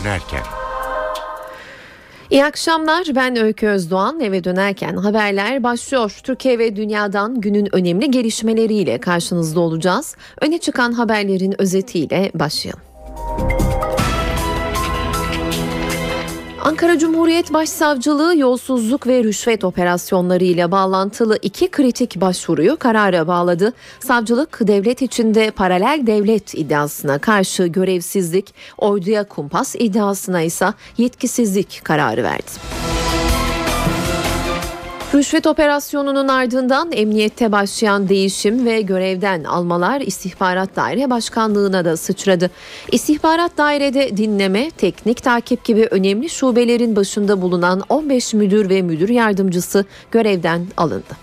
dönerken. İyi akşamlar ben Öykü Özdoğan eve dönerken haberler başlıyor. Türkiye ve dünyadan günün önemli gelişmeleriyle karşınızda olacağız. Öne çıkan haberlerin özetiyle başlayalım. Ankara Cumhuriyet Başsavcılığı yolsuzluk ve rüşvet operasyonları ile bağlantılı iki kritik başvuruyu karara bağladı. Savcılık devlet içinde paralel devlet iddiasına karşı görevsizlik, orduya kumpas iddiasına ise yetkisizlik kararı verdi. Rüşvet operasyonunun ardından emniyette başlayan değişim ve görevden almalar istihbarat daire başkanlığına da sıçradı. İstihbarat dairede dinleme, teknik takip gibi önemli şubelerin başında bulunan 15 müdür ve müdür yardımcısı görevden alındı.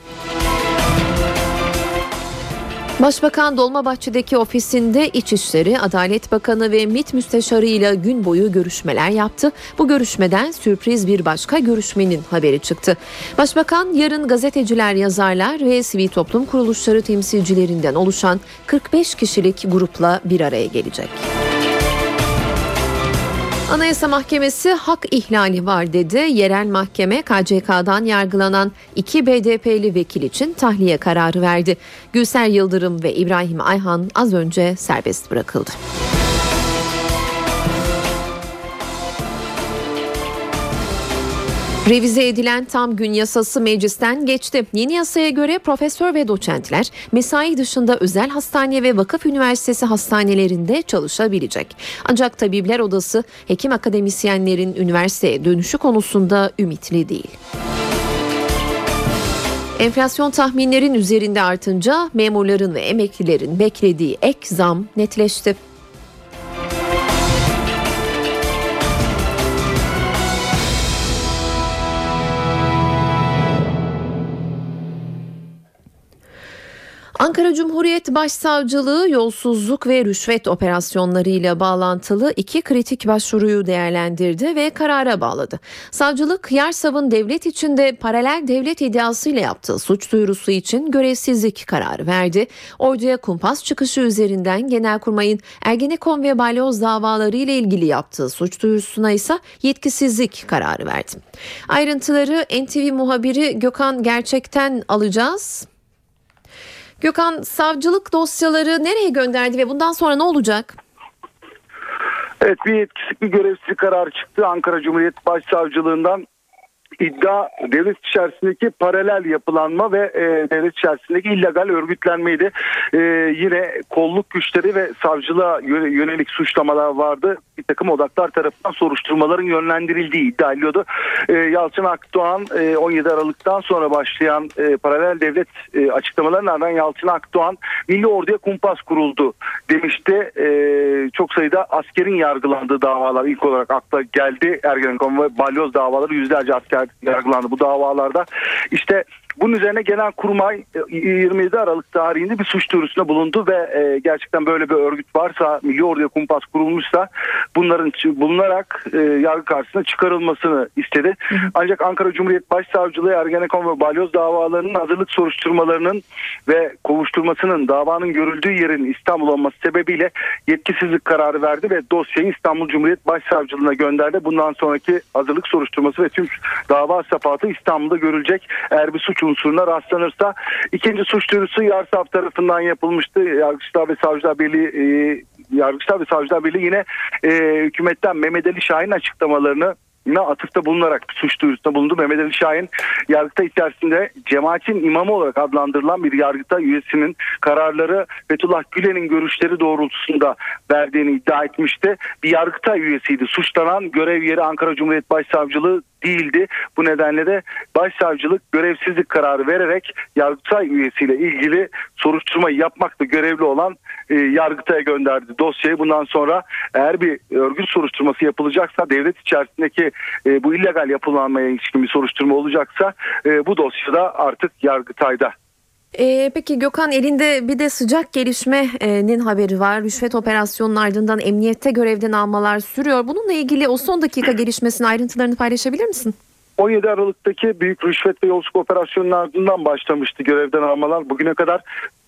Başbakan Dolmabahçe'deki ofisinde İçişleri, Adalet Bakanı ve MİT Müsteşarı ile gün boyu görüşmeler yaptı. Bu görüşmeden sürpriz bir başka görüşmenin haberi çıktı. Başbakan yarın gazeteciler, yazarlar ve sivil toplum kuruluşları temsilcilerinden oluşan 45 kişilik grupla bir araya gelecek. Anayasa Mahkemesi hak ihlali var dedi. Yerel mahkeme KCK'dan yargılanan iki BDP'li vekil için tahliye kararı verdi. Gülser Yıldırım ve İbrahim Ayhan az önce serbest bırakıldı. Revize edilen tam gün yasası meclisten geçti. Yeni yasaya göre profesör ve doçentler mesai dışında özel hastane ve vakıf üniversitesi hastanelerinde çalışabilecek. Ancak tabipler odası hekim akademisyenlerin üniversiteye dönüşü konusunda ümitli değil. Enflasyon tahminlerin üzerinde artınca memurların ve emeklilerin beklediği ek zam netleşti. Ankara Cumhuriyet Başsavcılığı yolsuzluk ve rüşvet operasyonlarıyla bağlantılı iki kritik başvuruyu değerlendirdi ve karara bağladı. Savcılık Yarsav'ın devlet içinde paralel devlet iddiasıyla yaptığı suç duyurusu için görevsizlik kararı verdi. Orduya kumpas çıkışı üzerinden Genelkurmay'ın Ergenekon ve Balyoz davaları ile ilgili yaptığı suç duyurusuna ise yetkisizlik kararı verdi. Ayrıntıları NTV muhabiri Gökhan Gerçek'ten alacağız. Gökhan savcılık dosyaları nereye gönderdi ve bundan sonra ne olacak? Evet bir yetkisizlik bir görevsizlik kararı çıktı Ankara Cumhuriyet Başsavcılığından iddia devlet içerisindeki paralel yapılanma ve e, devlet içerisindeki illegal örgütlenmeydi. E, yine kolluk güçleri ve savcılığa yönelik suçlamalar vardı. Bir takım odaklar tarafından soruşturmaların yönlendirildiği iddia ediliyordu. E, Yalçın Akdoğan e, 17 Aralık'tan sonra başlayan e, paralel devlet e, açıklamalarının ardından Yalçın Akdoğan Milli Ordu'ya kumpas kuruldu demişti. E, çok sayıda askerin yargılandığı davalar ilk olarak akla geldi. Ergenekon ve Balyoz davaları yüzlerce asker yargılandı bu davalarda. İşte bunun üzerine genel kurmay 27 e, Aralık tarihinde bir suç duyurusunda bulundu ve e, gerçekten böyle bir örgüt varsa Milli Ordu'ya kumpas kurulmuşsa bunların bulunarak e, yargı karşısına çıkarılmasını istedi. Hı hı. Ancak Ankara Cumhuriyet Başsavcılığı Ergenekon ve Balyoz davalarının hazırlık soruşturmalarının ve kovuşturmasının davanın görüldüğü yerin İstanbul olması sebebiyle yetkisizlik kararı verdi ve dosyayı İstanbul Cumhuriyet Başsavcılığına gönderdi. Bundan sonraki hazırlık soruşturması ve tüm dava safatı İstanbul'da görülecek. Eğer bir suç unsuruna rastlanırsa ikinci suç duyurusu Yarsav tarafından yapılmıştı. Yargıçlar ve Savcılar Birliği e, Yargıçlar ve Savcılar Birliği yine e, hükümetten Mehmet Ali Şahin açıklamalarını na atıfta bulunarak suç duyurusunda bulundu. Mehmet Ali Şahin yargıta içerisinde cemaatin imamı olarak adlandırılan bir yargıta üyesinin kararları Fethullah Gülen'in görüşleri doğrultusunda verdiğini iddia etmişti. Bir yargıta üyesiydi. Suçlanan görev yeri Ankara Cumhuriyet Başsavcılığı değildi. Bu nedenle de başsavcılık görevsizlik kararı vererek Yargıtay üyesiyle ilgili soruşturma yapmakta görevli olan e, Yargıtay'a gönderdi dosyayı. Bundan sonra eğer bir örgüt soruşturması yapılacaksa devlet içerisindeki e, bu illegal yapılanmaya ilişkin bir soruşturma olacaksa e, bu dosyada artık Yargıtay'da ee, peki Gökhan elinde bir de sıcak gelişmenin haberi var. Rüşvet operasyonunun ardından emniyette görevden almalar sürüyor. Bununla ilgili o son dakika gelişmesinin ayrıntılarını paylaşabilir misin? 17 Aralık'taki büyük rüşvet ve yolsuzluk operasyonunun ardından başlamıştı görevden almalar. Bugüne kadar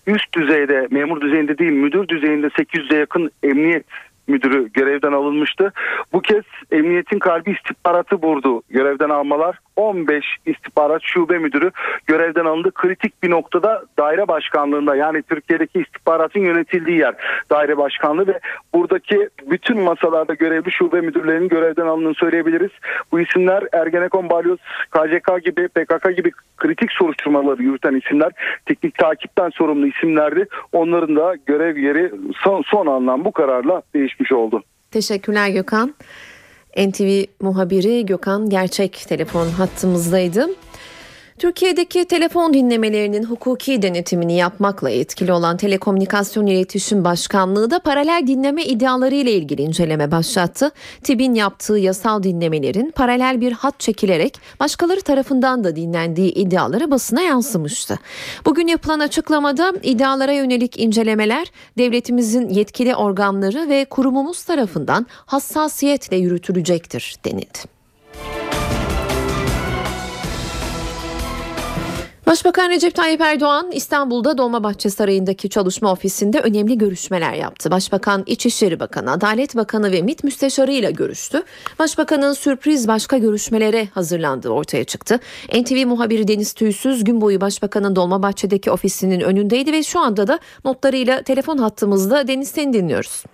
üst düzeyde, memur düzeyinde değil müdür düzeyinde 800'e yakın emniyet müdürü görevden alınmıştı. Bu kez emniyetin kalbi istihbaratı vurdu görevden almalar. 15 istihbarat şube müdürü görevden alındı. Kritik bir noktada daire başkanlığında yani Türkiye'deki istihbaratın yönetildiği yer daire başkanlığı ve buradaki bütün masalarda görevli şube müdürlerinin görevden alındığını söyleyebiliriz. Bu isimler Ergenekon, Balyoz, KCK gibi PKK gibi kritik soruşturmaları yürüten isimler teknik takipten sorumlu isimlerdi. Onların da görev yeri son, son anlam bu kararla değişmiş oldu. Teşekkürler Gökhan. NTV muhabiri Gökhan Gerçek telefon hattımızdaydı. Türkiye'deki telefon dinlemelerinin hukuki denetimini yapmakla etkili olan Telekomünikasyon İletişim Başkanlığı da paralel dinleme iddiaları ile ilgili inceleme başlattı. TİB'in yaptığı yasal dinlemelerin paralel bir hat çekilerek başkaları tarafından da dinlendiği iddiaları basına yansımıştı. Bugün yapılan açıklamada iddialara yönelik incelemeler devletimizin yetkili organları ve kurumumuz tarafından hassasiyetle yürütülecektir denildi. Başbakan Recep Tayyip Erdoğan İstanbul'da Dolmabahçe Sarayı'ndaki çalışma ofisinde önemli görüşmeler yaptı. Başbakan İçişleri Bakanı, Adalet Bakanı ve MİT Müsteşarı ile görüştü. Başbakanın sürpriz başka görüşmelere hazırlandığı ortaya çıktı. NTV muhabiri Deniz Tüysüz gün boyu Başbakanın Dolmabahçe'deki ofisinin önündeydi ve şu anda da notlarıyla telefon hattımızda Deniz seni dinliyoruz.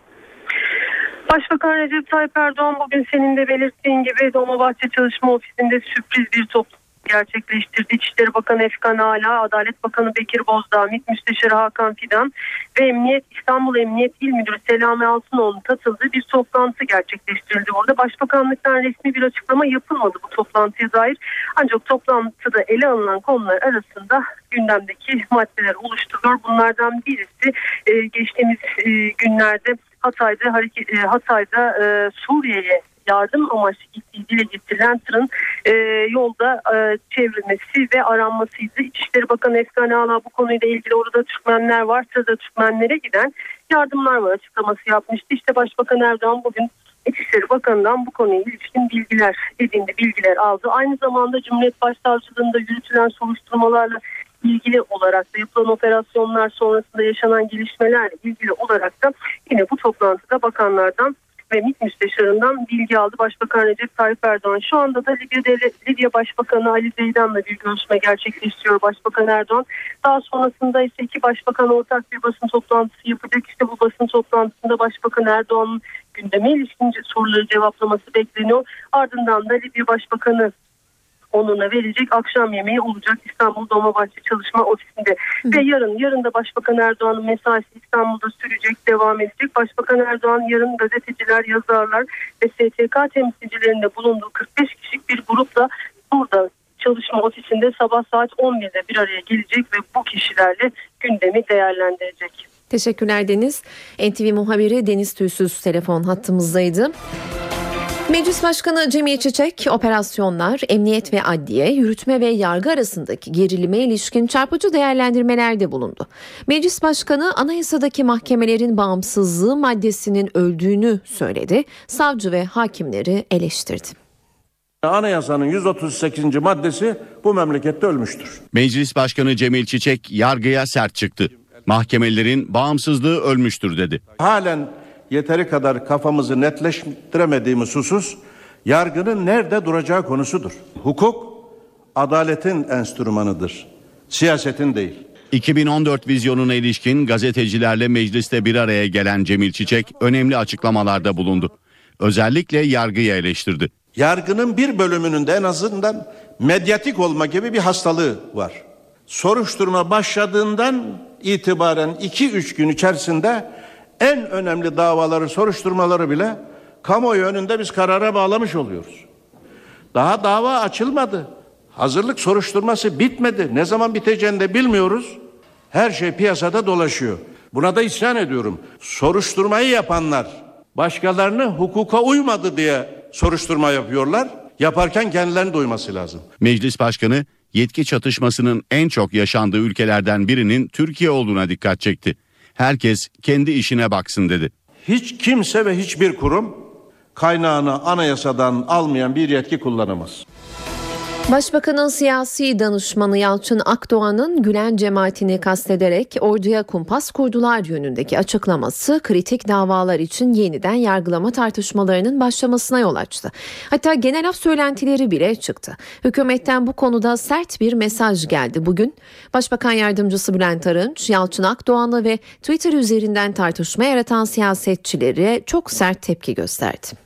Başbakan Recep Tayyip Erdoğan bugün senin de belirttiğin gibi Dolmabahçe Çalışma Ofisi'nde sürpriz bir toplantı gerçekleştirdi. İçişleri Bakanı Efkan Ala, Adalet Bakanı Bekir Bozdağ, MİT Müsteşarı Hakan Fidan ve Emniyet İstanbul Emniyet İl Müdürü Selami Altınoğlu katıldığı bir toplantı gerçekleştirildi. Orada Başbakanlıktan resmi bir açıklama yapılmadı bu toplantıya dair. Ancak toplantıda ele alınan konular arasında gündemdeki maddeler oluşturuluyor. Bunlardan birisi e, geçtiğimiz e, günlerde Hatay'da hareket, e, Hatay'da Suriye'ye yardım amaçlı gittiği getirilen tırın e, yolda e, çevrilmesi ve aranmasıydı. İçişleri Bakanı Efkan Ağla bu konuyla ilgili orada Türkmenler var. Tırda Türkmenlere giden yardımlar var açıklaması yapmıştı. İşte Başbakan Erdoğan bugün İçişleri Bakanı'ndan bu konuya ilişkin bilgiler edindi, bilgiler aldı. Aynı zamanda Cumhuriyet Başsavcılığında yürütülen soruşturmalarla ilgili olarak da yapılan operasyonlar sonrasında yaşanan gelişmelerle ilgili olarak da yine bu toplantıda bakanlardan ve MİT müsteşarından bilgi aldı Başbakan Recep Tayyip Erdoğan. Şu anda da Libya, Libya Başbakanı Ali Zeydan'la bir görüşme gerçekleştiriyor Başbakan Erdoğan. Daha sonrasında ise iki başbakan ortak bir basın toplantısı yapacak. İşte bu basın toplantısında Başbakan Erdoğan'ın gündeme ilişkin soruları cevaplaması bekleniyor. Ardından da Libya Başbakanı onuna verecek akşam yemeği olacak İstanbul Dolmabahçe Çalışma Ofisi'nde. Hı. Ve yarın, yarın da Başbakan Erdoğan'ın mesaisi İstanbul'da sürecek, devam edecek. Başbakan Erdoğan yarın gazeteciler, yazarlar ve STK temsilcilerinde bulunduğu 45 kişilik bir grupla burada çalışma ofisinde sabah saat 11'de bir araya gelecek ve bu kişilerle gündemi değerlendirecek. Teşekkürler Deniz. NTV muhabiri Deniz Tüysüz telefon hattımızdaydı. Meclis Başkanı Cemil Çiçek operasyonlar, emniyet ve adliye, yürütme ve yargı arasındaki gerilime ilişkin çarpıcı değerlendirmelerde bulundu. Meclis Başkanı anayasadaki mahkemelerin bağımsızlığı maddesinin öldüğünü söyledi. Savcı ve hakimleri eleştirdi. Anayasanın 138. maddesi bu memlekette ölmüştür. Meclis Başkanı Cemil Çiçek yargıya sert çıktı. Mahkemelerin bağımsızlığı ölmüştür dedi. Halen yeteri kadar kafamızı netleştiremediğimiz husus yargının nerede duracağı konusudur. Hukuk adaletin enstrümanıdır. Siyasetin değil. 2014 vizyonuna ilişkin gazetecilerle mecliste bir araya gelen Cemil Çiçek önemli açıklamalarda bulundu. Özellikle yargıyı eleştirdi. Yargının bir bölümünün de en azından medyatik olma gibi bir hastalığı var. Soruşturma başladığından itibaren 2-3 gün içerisinde en önemli davaları, soruşturmaları bile kamuoyu önünde biz karara bağlamış oluyoruz. Daha dava açılmadı. Hazırlık soruşturması bitmedi. Ne zaman biteceğini de bilmiyoruz. Her şey piyasada dolaşıyor. Buna da isyan ediyorum. Soruşturmayı yapanlar başkalarını hukuka uymadı diye soruşturma yapıyorlar. Yaparken kendilerini duyması lazım. Meclis Başkanı yetki çatışmasının en çok yaşandığı ülkelerden birinin Türkiye olduğuna dikkat çekti herkes kendi işine baksın dedi. Hiç kimse ve hiçbir kurum kaynağını anayasadan almayan bir yetki kullanamaz. Başbakanın siyasi danışmanı Yalçın Akdoğan'ın Gülen cemaatini kastederek orduya kumpas kurdular yönündeki açıklaması kritik davalar için yeniden yargılama tartışmalarının başlamasına yol açtı. Hatta genel af söylentileri bile çıktı. Hükümetten bu konuda sert bir mesaj geldi bugün. Başbakan Yardımcısı Bülent Arınç, Yalçın Akdoğan'ı ve Twitter üzerinden tartışma yaratan siyasetçilere çok sert tepki gösterdi.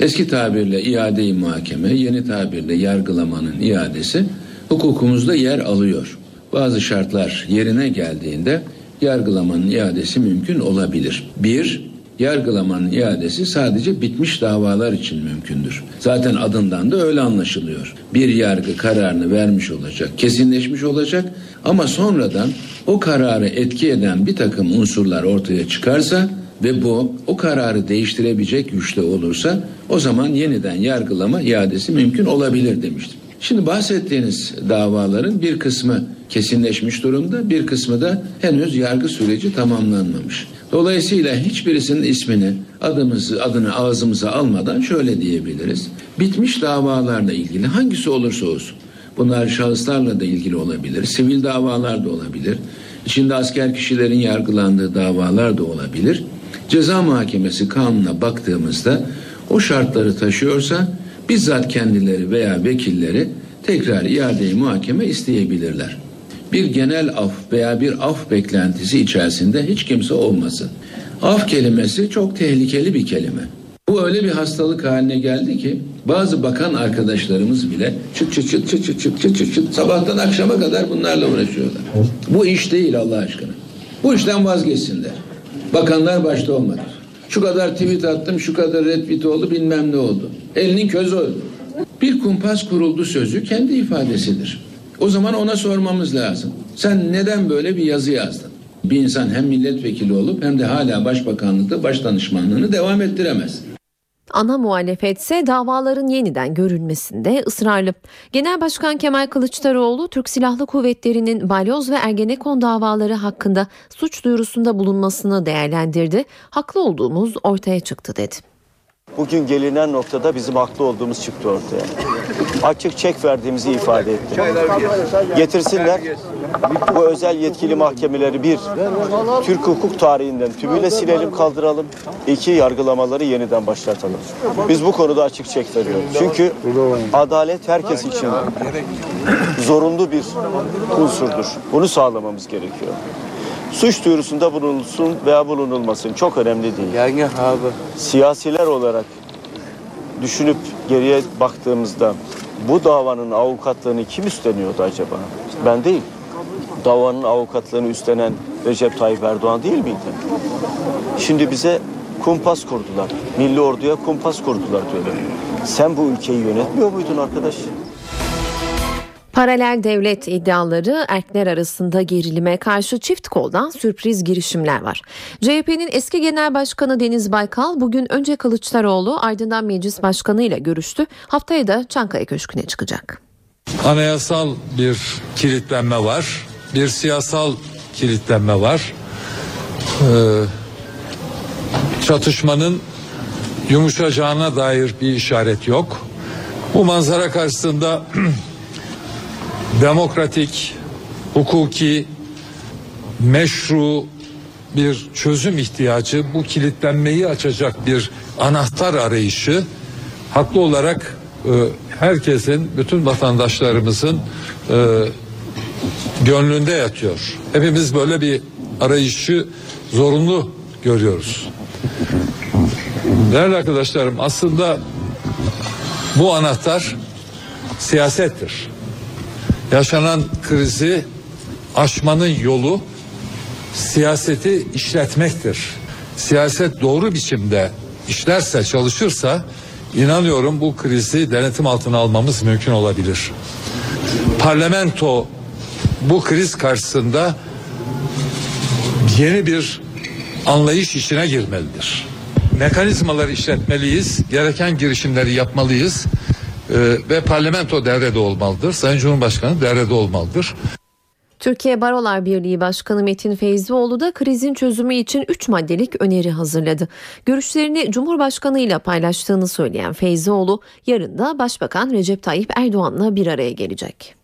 Eski tabirle iade-i muhakeme, yeni tabirle yargılamanın iadesi hukukumuzda yer alıyor. Bazı şartlar yerine geldiğinde yargılamanın iadesi mümkün olabilir. Bir, yargılamanın iadesi sadece bitmiş davalar için mümkündür. Zaten adından da öyle anlaşılıyor. Bir yargı kararını vermiş olacak, kesinleşmiş olacak ama sonradan o kararı etki eden bir takım unsurlar ortaya çıkarsa ve bu o kararı değiştirebilecek güçte olursa o zaman yeniden yargılama iadesi mümkün olabilir demiştim. Şimdi bahsettiğiniz davaların bir kısmı kesinleşmiş durumda, bir kısmı da henüz yargı süreci tamamlanmamış. Dolayısıyla hiçbirisinin ismini, adımızı, adını ağzımıza almadan şöyle diyebiliriz. Bitmiş davalarla ilgili hangisi olursa olsun. Bunlar şahıslarla da ilgili olabilir, sivil davalar da olabilir. İçinde asker kişilerin yargılandığı davalar da olabilir. Ceza muhakemesi kanuna baktığımızda o şartları taşıyorsa bizzat kendileri veya vekilleri tekrar iade muhakeme isteyebilirler. Bir genel af veya bir af beklentisi içerisinde hiç kimse olmasın. Af kelimesi çok tehlikeli bir kelime. Bu öyle bir hastalık haline geldi ki bazı bakan arkadaşlarımız bile çıt çıt çıt çıt çıt çıt çıt çıt çıt sabahtan akşama kadar bunlarla uğraşıyorlar. Bu iş değil Allah aşkına. Bu işten vazgeçsinler. Bakanlar başta olmadı. Şu kadar tweet attım, şu kadar retweet oldu, bilmem ne oldu. Elinin közü oldu. Bir kumpas kuruldu sözü kendi ifadesidir. O zaman ona sormamız lazım. Sen neden böyle bir yazı yazdın? Bir insan hem milletvekili olup hem de hala başbakanlıkta başdanışmanlığını devam ettiremez. Ana muhalefetse davaların yeniden görülmesinde ısrarlı. Genel Başkan Kemal Kılıçdaroğlu Türk Silahlı Kuvvetleri'nin balyoz ve ergenekon davaları hakkında suç duyurusunda bulunmasını değerlendirdi. Haklı olduğumuz ortaya çıktı dedi. Bugün gelinen noktada bizim haklı olduğumuz çıktı ortaya. Açık çek verdiğimizi ifade ettik. Getirsinler bu özel yetkili mahkemeleri bir, Türk hukuk tarihinden tümüyle silelim kaldıralım. İki, yargılamaları yeniden başlatalım. Biz bu konuda açık çek veriyoruz. Çünkü adalet herkes için zorunlu bir unsurdur. Bunu sağlamamız gerekiyor. Suç duyurusunda bulunulsun veya bulunulmasın çok önemli değil. Yani abi. Siyasiler olarak düşünüp geriye baktığımızda bu davanın avukatlığını kim üstleniyordu acaba? Ben değil. Davanın avukatlığını üstlenen Recep Tayyip Erdoğan değil miydi? Şimdi bize kumpas kurdular. Milli orduya kumpas kurdular diyorlar. Sen bu ülkeyi yönetmiyor muydun arkadaş? Paralel devlet iddiaları erkler arasında gerilime karşı çift koldan sürpriz girişimler var. CHP'nin eski genel başkanı Deniz Baykal bugün önce Kılıçdaroğlu ardından meclis başkanı ile görüştü. Haftaya da Çankaya Köşkü'ne çıkacak. Anayasal bir kilitlenme var. Bir siyasal kilitlenme var. Ee, çatışmanın yumuşacağına dair bir işaret yok. Bu manzara karşısında demokratik, hukuki, meşru bir çözüm ihtiyacı, bu kilitlenmeyi açacak bir anahtar arayışı haklı olarak e, herkesin, bütün vatandaşlarımızın e, gönlünde yatıyor. Hepimiz böyle bir arayışı zorunlu görüyoruz. Değerli arkadaşlarım aslında bu anahtar siyasettir. Yaşanan krizi aşmanın yolu siyaseti işletmektir. Siyaset doğru biçimde işlerse, çalışırsa inanıyorum bu krizi denetim altına almamız mümkün olabilir. Parlamento bu kriz karşısında yeni bir anlayış içine girmelidir. Mekanizmaları işletmeliyiz, gereken girişimleri yapmalıyız ve parlamento devrede olmalıdır. Sayın Cumhurbaşkanı devrede olmalıdır. Türkiye Barolar Birliği Başkanı Metin Feyzioğlu da krizin çözümü için 3 maddelik öneri hazırladı. Görüşlerini Cumhurbaşkanı ile paylaştığını söyleyen Feyzioğlu yarın da Başbakan Recep Tayyip Erdoğan'la bir araya gelecek.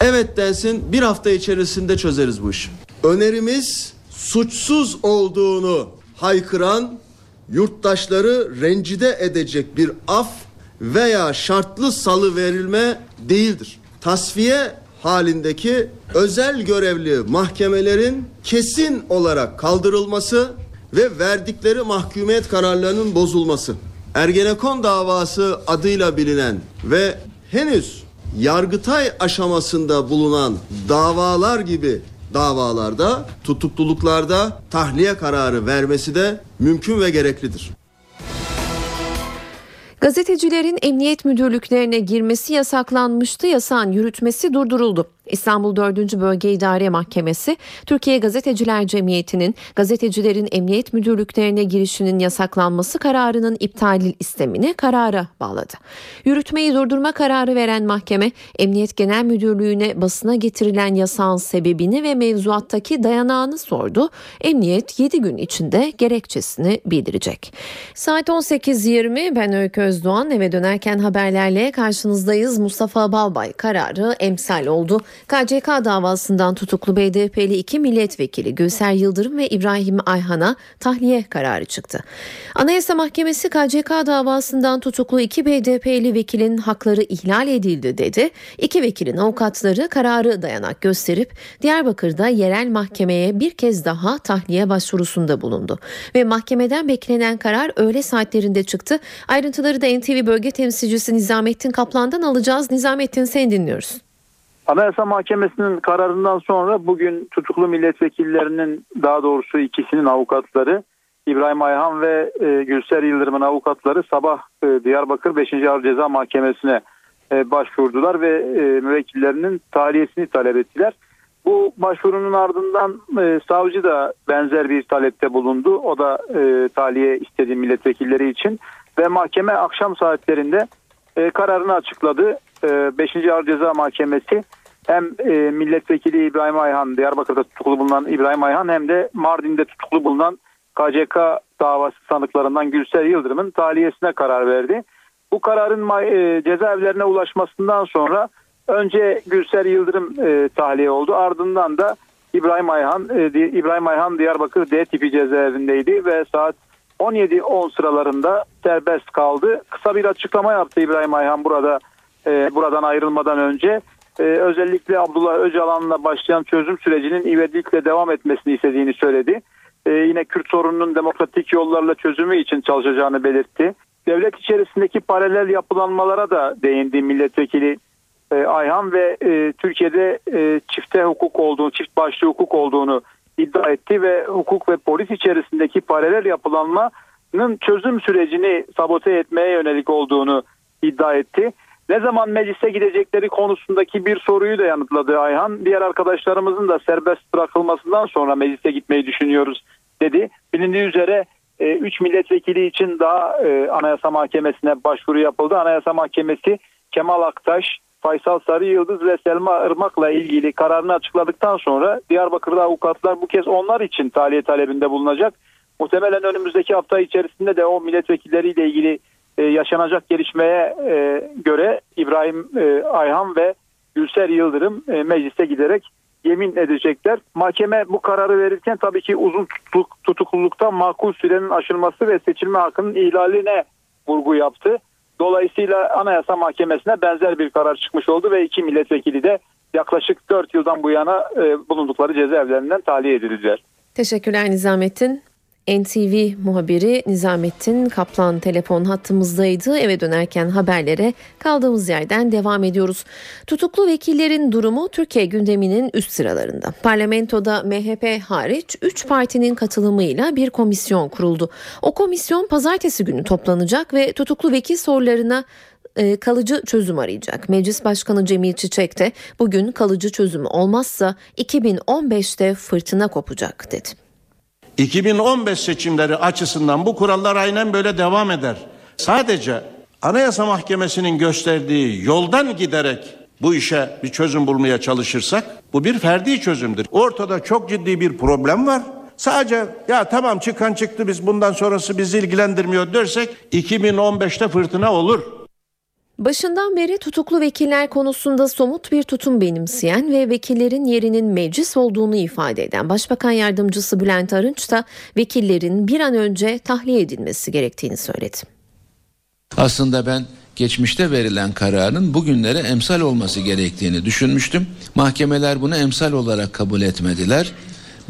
Evet densin bir hafta içerisinde çözeriz bu işi. Önerimiz suçsuz olduğunu haykıran yurttaşları rencide edecek bir af veya şartlı salı verilme değildir. Tasfiye halindeki özel görevli mahkemelerin kesin olarak kaldırılması ve verdikleri mahkumiyet kararlarının bozulması. Ergenekon davası adıyla bilinen ve henüz Yargıtay aşamasında bulunan davalar gibi davalarda, tutukluluklarda tahliye kararı vermesi de mümkün ve gereklidir. Gazetecilerin emniyet müdürlüklerine girmesi yasaklanmıştı. Yasağın yürütmesi durduruldu. İstanbul 4. Bölge İdare Mahkemesi, Türkiye Gazeteciler Cemiyeti'nin gazetecilerin emniyet müdürlüklerine girişinin yasaklanması kararının iptali istemini karara bağladı. Yürütmeyi durdurma kararı veren mahkeme, Emniyet Genel Müdürlüğü'ne basına getirilen yasağın sebebini ve mevzuattaki dayanağını sordu. Emniyet 7 gün içinde gerekçesini bildirecek. Saat 18.20 ben Öykü Özdoğan eve dönerken haberlerle karşınızdayız. Mustafa Balbay kararı emsal oldu. KCK davasından tutuklu BDP'li iki milletvekili Gülser Yıldırım ve İbrahim Ayhan'a tahliye kararı çıktı. Anayasa Mahkemesi KCK davasından tutuklu iki BDP'li vekilin hakları ihlal edildi dedi. İki vekilin avukatları kararı dayanak gösterip Diyarbakır'da yerel mahkemeye bir kez daha tahliye başvurusunda bulundu. Ve mahkemeden beklenen karar öğle saatlerinde çıktı. Ayrıntıları da NTV bölge temsilcisi Nizamettin Kaplan'dan alacağız. Nizamettin seni dinliyoruz. Anayasa Mahkemesi'nin kararından sonra bugün tutuklu milletvekillerinin daha doğrusu ikisinin avukatları İbrahim Ayhan ve e, Gülser Yıldırım'ın avukatları sabah e, Diyarbakır 5. Ağır Ceza Mahkemesi'ne e, başvurdular ve e, müvekkillerinin tahliyesini talep ettiler. Bu başvurunun ardından e, savcı da benzer bir talepte bulundu. O da e, tahliye istediği milletvekilleri için ve mahkeme akşam saatlerinde e, kararını açıkladı. E, 5. Ağır Ceza Mahkemesi hem e, milletvekili İbrahim Ayhan Diyarbakır'da tutuklu bulunan İbrahim Ayhan hem de Mardin'de tutuklu bulunan KCK davası sanıklarından Gülser Yıldırım'ın tahliyesine karar verdi. Bu kararın e, cezaevlerine ulaşmasından sonra önce Gülser Yıldırım e, tahliye oldu. Ardından da İbrahim Ayhan İbrahim Ayhan Diyarbakır D tipi cezaevindeydi ve saat 17-10 sıralarında serbest kaldı. Kısa bir açıklama yaptı İbrahim Ayhan burada e, buradan ayrılmadan önce. E, özellikle Abdullah Öcalan'la başlayan çözüm sürecinin ivedilikle devam etmesini istediğini söyledi. E, yine Kürt sorununun demokratik yollarla çözümü için çalışacağını belirtti. Devlet içerisindeki paralel yapılanmalara da değindi milletvekili e, Ayhan ve e, Türkiye'de e, çifte hukuk olduğunu, çift başlı hukuk olduğunu iddia etti ve hukuk ve polis içerisindeki paralel yapılanmanın çözüm sürecini sabote etmeye yönelik olduğunu iddia etti. Ne zaman meclise gidecekleri konusundaki bir soruyu da yanıtladı Ayhan. Diğer arkadaşlarımızın da serbest bırakılmasından sonra meclise gitmeyi düşünüyoruz dedi. Bilindiği üzere 3 e, milletvekili için daha e, Anayasa Mahkemesi'ne başvuru yapıldı. Anayasa Mahkemesi Kemal Aktaş, Faysal Sarı Yıldız ve Selma Irmak'la ilgili kararını açıkladıktan sonra Diyarbakır'da avukatlar bu kez onlar için tahliye talebinde bulunacak. Muhtemelen önümüzdeki hafta içerisinde de o milletvekilleriyle ilgili e, yaşanacak gelişmeye e, göre İbrahim e, Ayhan ve Gülser Yıldırım meclise giderek yemin edecekler. Mahkeme bu kararı verirken tabii ki uzun tutuk, tutukluluktan makul sürenin aşılması ve seçilme hakkının ihlaline vurgu yaptı. Dolayısıyla Anayasa Mahkemesi'ne benzer bir karar çıkmış oldu ve iki milletvekili de yaklaşık 4 yıldan bu yana bulundukları cezaevlerinden tahliye edildiler. Teşekkürler Nizamettin. NTV muhabiri Nizamettin Kaplan telefon hattımızdaydı. Eve dönerken haberlere kaldığımız yerden devam ediyoruz. Tutuklu vekillerin durumu Türkiye gündeminin üst sıralarında. Parlamentoda MHP hariç 3 partinin katılımıyla bir komisyon kuruldu. O komisyon pazartesi günü toplanacak ve tutuklu vekil sorularına e, kalıcı çözüm arayacak. Meclis Başkanı Cemil Çiçek de bugün kalıcı çözüm olmazsa 2015'te fırtına kopacak dedi. 2015 seçimleri açısından bu kurallar aynen böyle devam eder. Sadece Anayasa Mahkemesi'nin gösterdiği yoldan giderek bu işe bir çözüm bulmaya çalışırsak bu bir ferdi çözümdür. Ortada çok ciddi bir problem var. Sadece ya tamam çıkan çıktı biz bundan sonrası bizi ilgilendirmiyor dersek 2015'te fırtına olur. Başından beri tutuklu vekiller konusunda somut bir tutum benimseyen ve vekillerin yerinin meclis olduğunu ifade eden Başbakan Yardımcısı Bülent Arınç da vekillerin bir an önce tahliye edilmesi gerektiğini söyledi. Aslında ben geçmişte verilen kararın bugünlere emsal olması gerektiğini düşünmüştüm. Mahkemeler bunu emsal olarak kabul etmediler.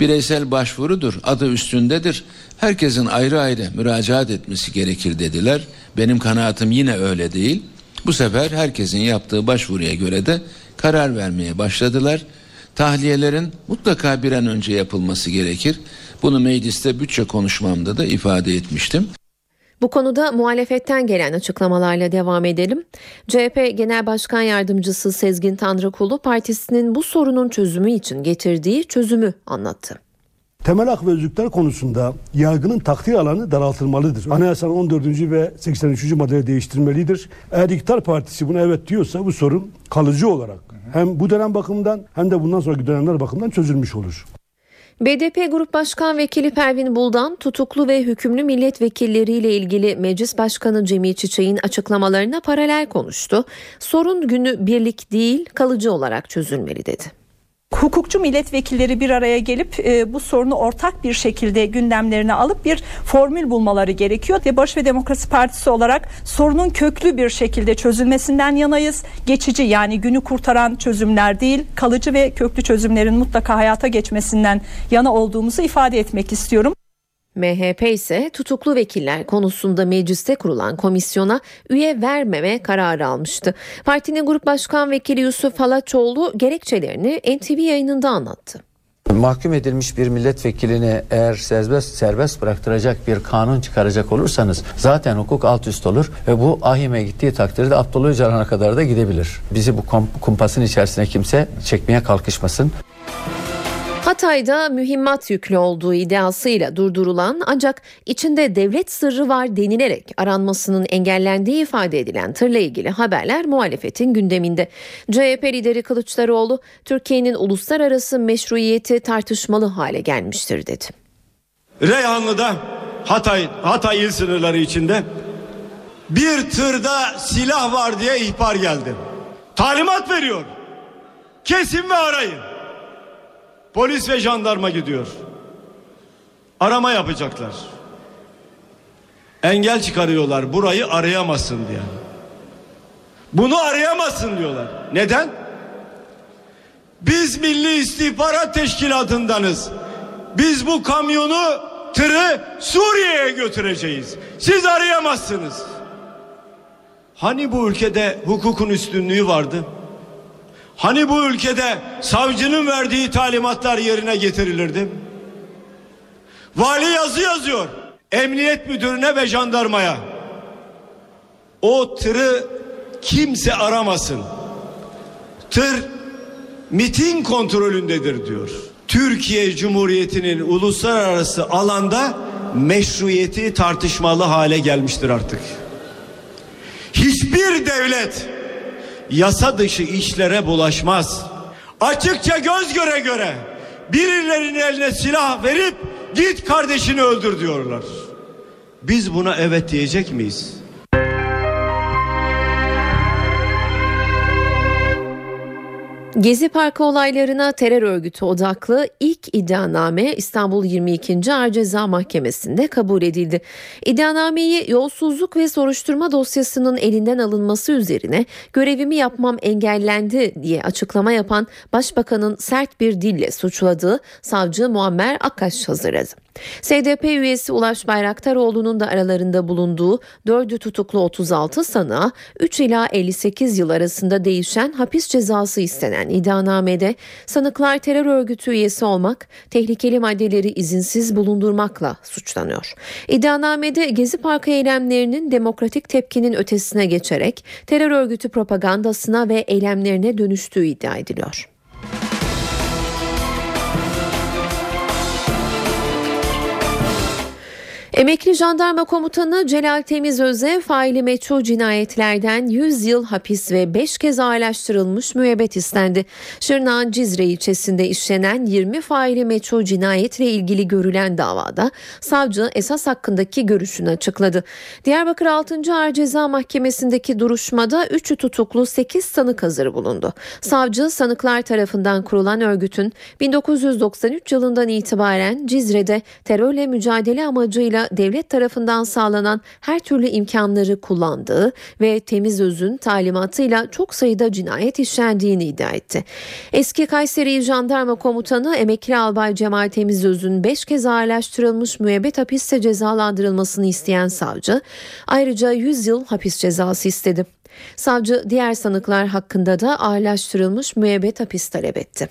Bireysel başvurudur, adı üstündedir. Herkesin ayrı ayrı müracaat etmesi gerekir dediler. Benim kanaatim yine öyle değil. Bu sefer herkesin yaptığı başvuruya göre de karar vermeye başladılar. Tahliyelerin mutlaka bir an önce yapılması gerekir. Bunu mecliste bütçe konuşmamda da ifade etmiştim. Bu konuda muhalefetten gelen açıklamalarla devam edelim. CHP Genel Başkan Yardımcısı Sezgin Tanrıkulu partisinin bu sorunun çözümü için getirdiği çözümü anlattı. Temel hak ve özgürlükler konusunda yargının takdir alanı daraltılmalıdır. Anayasanın 14. ve 83. maddeleri değiştirmelidir. Eğer iktidar partisi buna evet diyorsa bu sorun kalıcı olarak hem bu dönem bakımından hem de bundan sonraki dönemler bakımından çözülmüş olur. BDP Grup Başkan Vekili Pervin Buldan tutuklu ve hükümlü milletvekilleriyle ilgili Meclis Başkanı Cemil Çiçek'in açıklamalarına paralel konuştu. Sorun günü birlik değil kalıcı olarak çözülmeli dedi. Hukukçu milletvekilleri bir araya gelip e, bu sorunu ortak bir şekilde gündemlerine alıp bir formül bulmaları gerekiyor. Ve Barış ve Demokrasi Partisi olarak sorunun köklü bir şekilde çözülmesinden yanayız. Geçici yani günü kurtaran çözümler değil, kalıcı ve köklü çözümlerin mutlaka hayata geçmesinden yana olduğumuzu ifade etmek istiyorum. MHP ise tutuklu vekiller konusunda mecliste kurulan komisyona üye vermeme kararı almıştı. Partinin Grup Başkan Vekili Yusuf Halaçoğlu gerekçelerini NTV yayınında anlattı. Mahkum edilmiş bir milletvekilini eğer serbest serbest bıraktıracak bir kanun çıkaracak olursanız zaten hukuk alt üst olur ve bu ahime gittiği takdirde Abdullah Öcalan'a kadar da gidebilir. Bizi bu kumpasın içerisine kimse çekmeye kalkışmasın. Hatay'da mühimmat yüklü olduğu iddiasıyla durdurulan ancak içinde devlet sırrı var denilerek aranmasının engellendiği ifade edilen tırla ilgili haberler muhalefetin gündeminde. CHP lideri Kılıçdaroğlu Türkiye'nin uluslararası meşruiyeti tartışmalı hale gelmiştir dedi. Reyhanlı'da Hatay Hatay il sınırları içinde bir tırda silah var diye ihbar geldi. Talimat veriyor. Kesin ve arayın. Polis ve jandarma gidiyor. Arama yapacaklar. Engel çıkarıyorlar burayı arayamazsın diye. Bunu arayamazsın diyorlar. Neden? Biz Milli İstihbarat Teşkilatı'ndanız. Biz bu kamyonu tırı Suriye'ye götüreceğiz. Siz arayamazsınız. Hani bu ülkede hukukun üstünlüğü vardı? Hani bu ülkede savcının verdiği talimatlar yerine getirilirdi? Vali yazı yazıyor. Emniyet müdürüne ve jandarmaya. O tırı kimse aramasın. Tır miting kontrolündedir diyor. Türkiye Cumhuriyeti'nin uluslararası alanda meşruiyeti tartışmalı hale gelmiştir artık. Hiçbir devlet yasa dışı işlere bulaşmaz. Açıkça göz göre göre birilerinin eline silah verip git kardeşini öldür diyorlar. Biz buna evet diyecek miyiz? Gezi Parkı olaylarına terör örgütü odaklı ilk iddianame İstanbul 22. Ağır Ceza Mahkemesi'nde kabul edildi. İddianameyi yolsuzluk ve soruşturma dosyasının elinden alınması üzerine görevimi yapmam engellendi diye açıklama yapan Başbakanın sert bir dille suçladığı savcı Muammer Akkaş hazırladı. SDP üyesi Ulaş Bayraktaroğlu'nun da aralarında bulunduğu 4'ü tutuklu 36 sanığa 3 ila 58 yıl arasında değişen hapis cezası istenen iddianamede sanıklar terör örgütü üyesi olmak, tehlikeli maddeleri izinsiz bulundurmakla suçlanıyor. İddianamede Gezi Parkı eylemlerinin demokratik tepkinin ötesine geçerek terör örgütü propagandasına ve eylemlerine dönüştüğü iddia ediliyor. Emekli jandarma komutanı Celal Temizöz'e faili meçhul cinayetlerden 100 yıl hapis ve 5 kez ağırlaştırılmış müebbet istendi. Şırnak'ın Cizre ilçesinde işlenen 20 faili meçhul cinayetle ilgili görülen davada savcı esas hakkındaki görüşünü açıkladı. Diyarbakır 6. Ağır Ceza Mahkemesi'ndeki duruşmada 3'ü tutuklu 8 sanık hazır bulundu. Savcı sanıklar tarafından kurulan örgütün 1993 yılından itibaren Cizre'de terörle mücadele amacıyla devlet tarafından sağlanan her türlü imkanları kullandığı ve temiz özün talimatıyla çok sayıda cinayet işlendiğini iddia etti. Eski Kayseri Jandarma Komutanı Emekli Albay Cemal Temizöz'ün 5 kez ağırlaştırılmış müebbet hapiste cezalandırılmasını isteyen savcı ayrıca 100 yıl hapis cezası istedi. Savcı diğer sanıklar hakkında da ağırlaştırılmış müebbet hapis talep etti.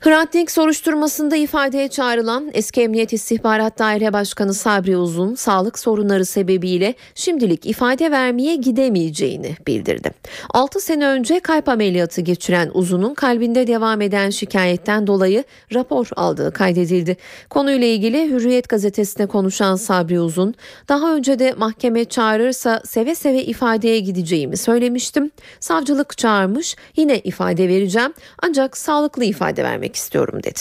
Hrant Dink soruşturmasında ifadeye çağrılan eski Emniyet İstihbarat Daire Başkanı Sabri Uzun sağlık sorunları sebebiyle şimdilik ifade vermeye gidemeyeceğini bildirdi. 6 sene önce kalp ameliyatı geçiren Uzun'un kalbinde devam eden şikayetten dolayı rapor aldığı kaydedildi. Konuyla ilgili Hürriyet gazetesine konuşan Sabri Uzun, daha önce de mahkeme çağırırsa seve seve ifadeye gideceğimi söylemiştim. Savcılık çağırmış, yine ifade vereceğim ancak sağlıklı ifade vermek istiyorum dedi.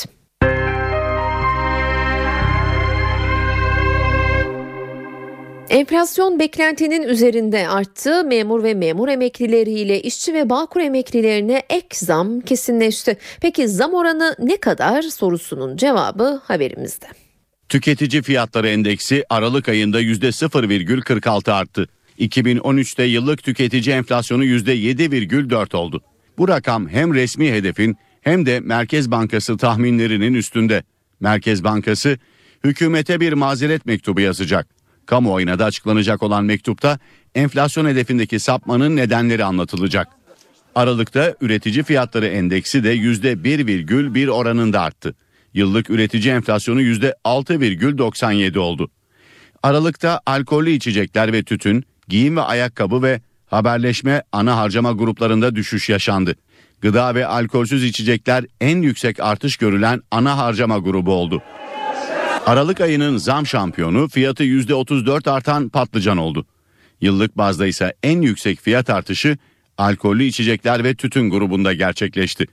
Enflasyon beklentinin üzerinde arttı. Memur ve memur emeklileriyle işçi ve bağkur emeklilerine ek zam kesinleşti. Peki zam oranı ne kadar sorusunun cevabı haberimizde. Tüketici fiyatları endeksi Aralık ayında %0,46 arttı. 2013'te yıllık tüketici enflasyonu %7,4 oldu. Bu rakam hem resmi hedefin hem de Merkez Bankası tahminlerinin üstünde. Merkez Bankası hükümete bir mazeret mektubu yazacak. Kamuoyuna da açıklanacak olan mektupta enflasyon hedefindeki sapmanın nedenleri anlatılacak. Aralıkta üretici fiyatları endeksi de %1,1 oranında arttı. Yıllık üretici enflasyonu %6,97 oldu. Aralıkta alkollü içecekler ve tütün, giyim ve ayakkabı ve haberleşme ana harcama gruplarında düşüş yaşandı. Gıda ve alkolsüz içecekler en yüksek artış görülen ana harcama grubu oldu. Aralık ayının zam şampiyonu fiyatı %34 artan patlıcan oldu. Yıllık bazda ise en yüksek fiyat artışı alkollü içecekler ve tütün grubunda gerçekleşti.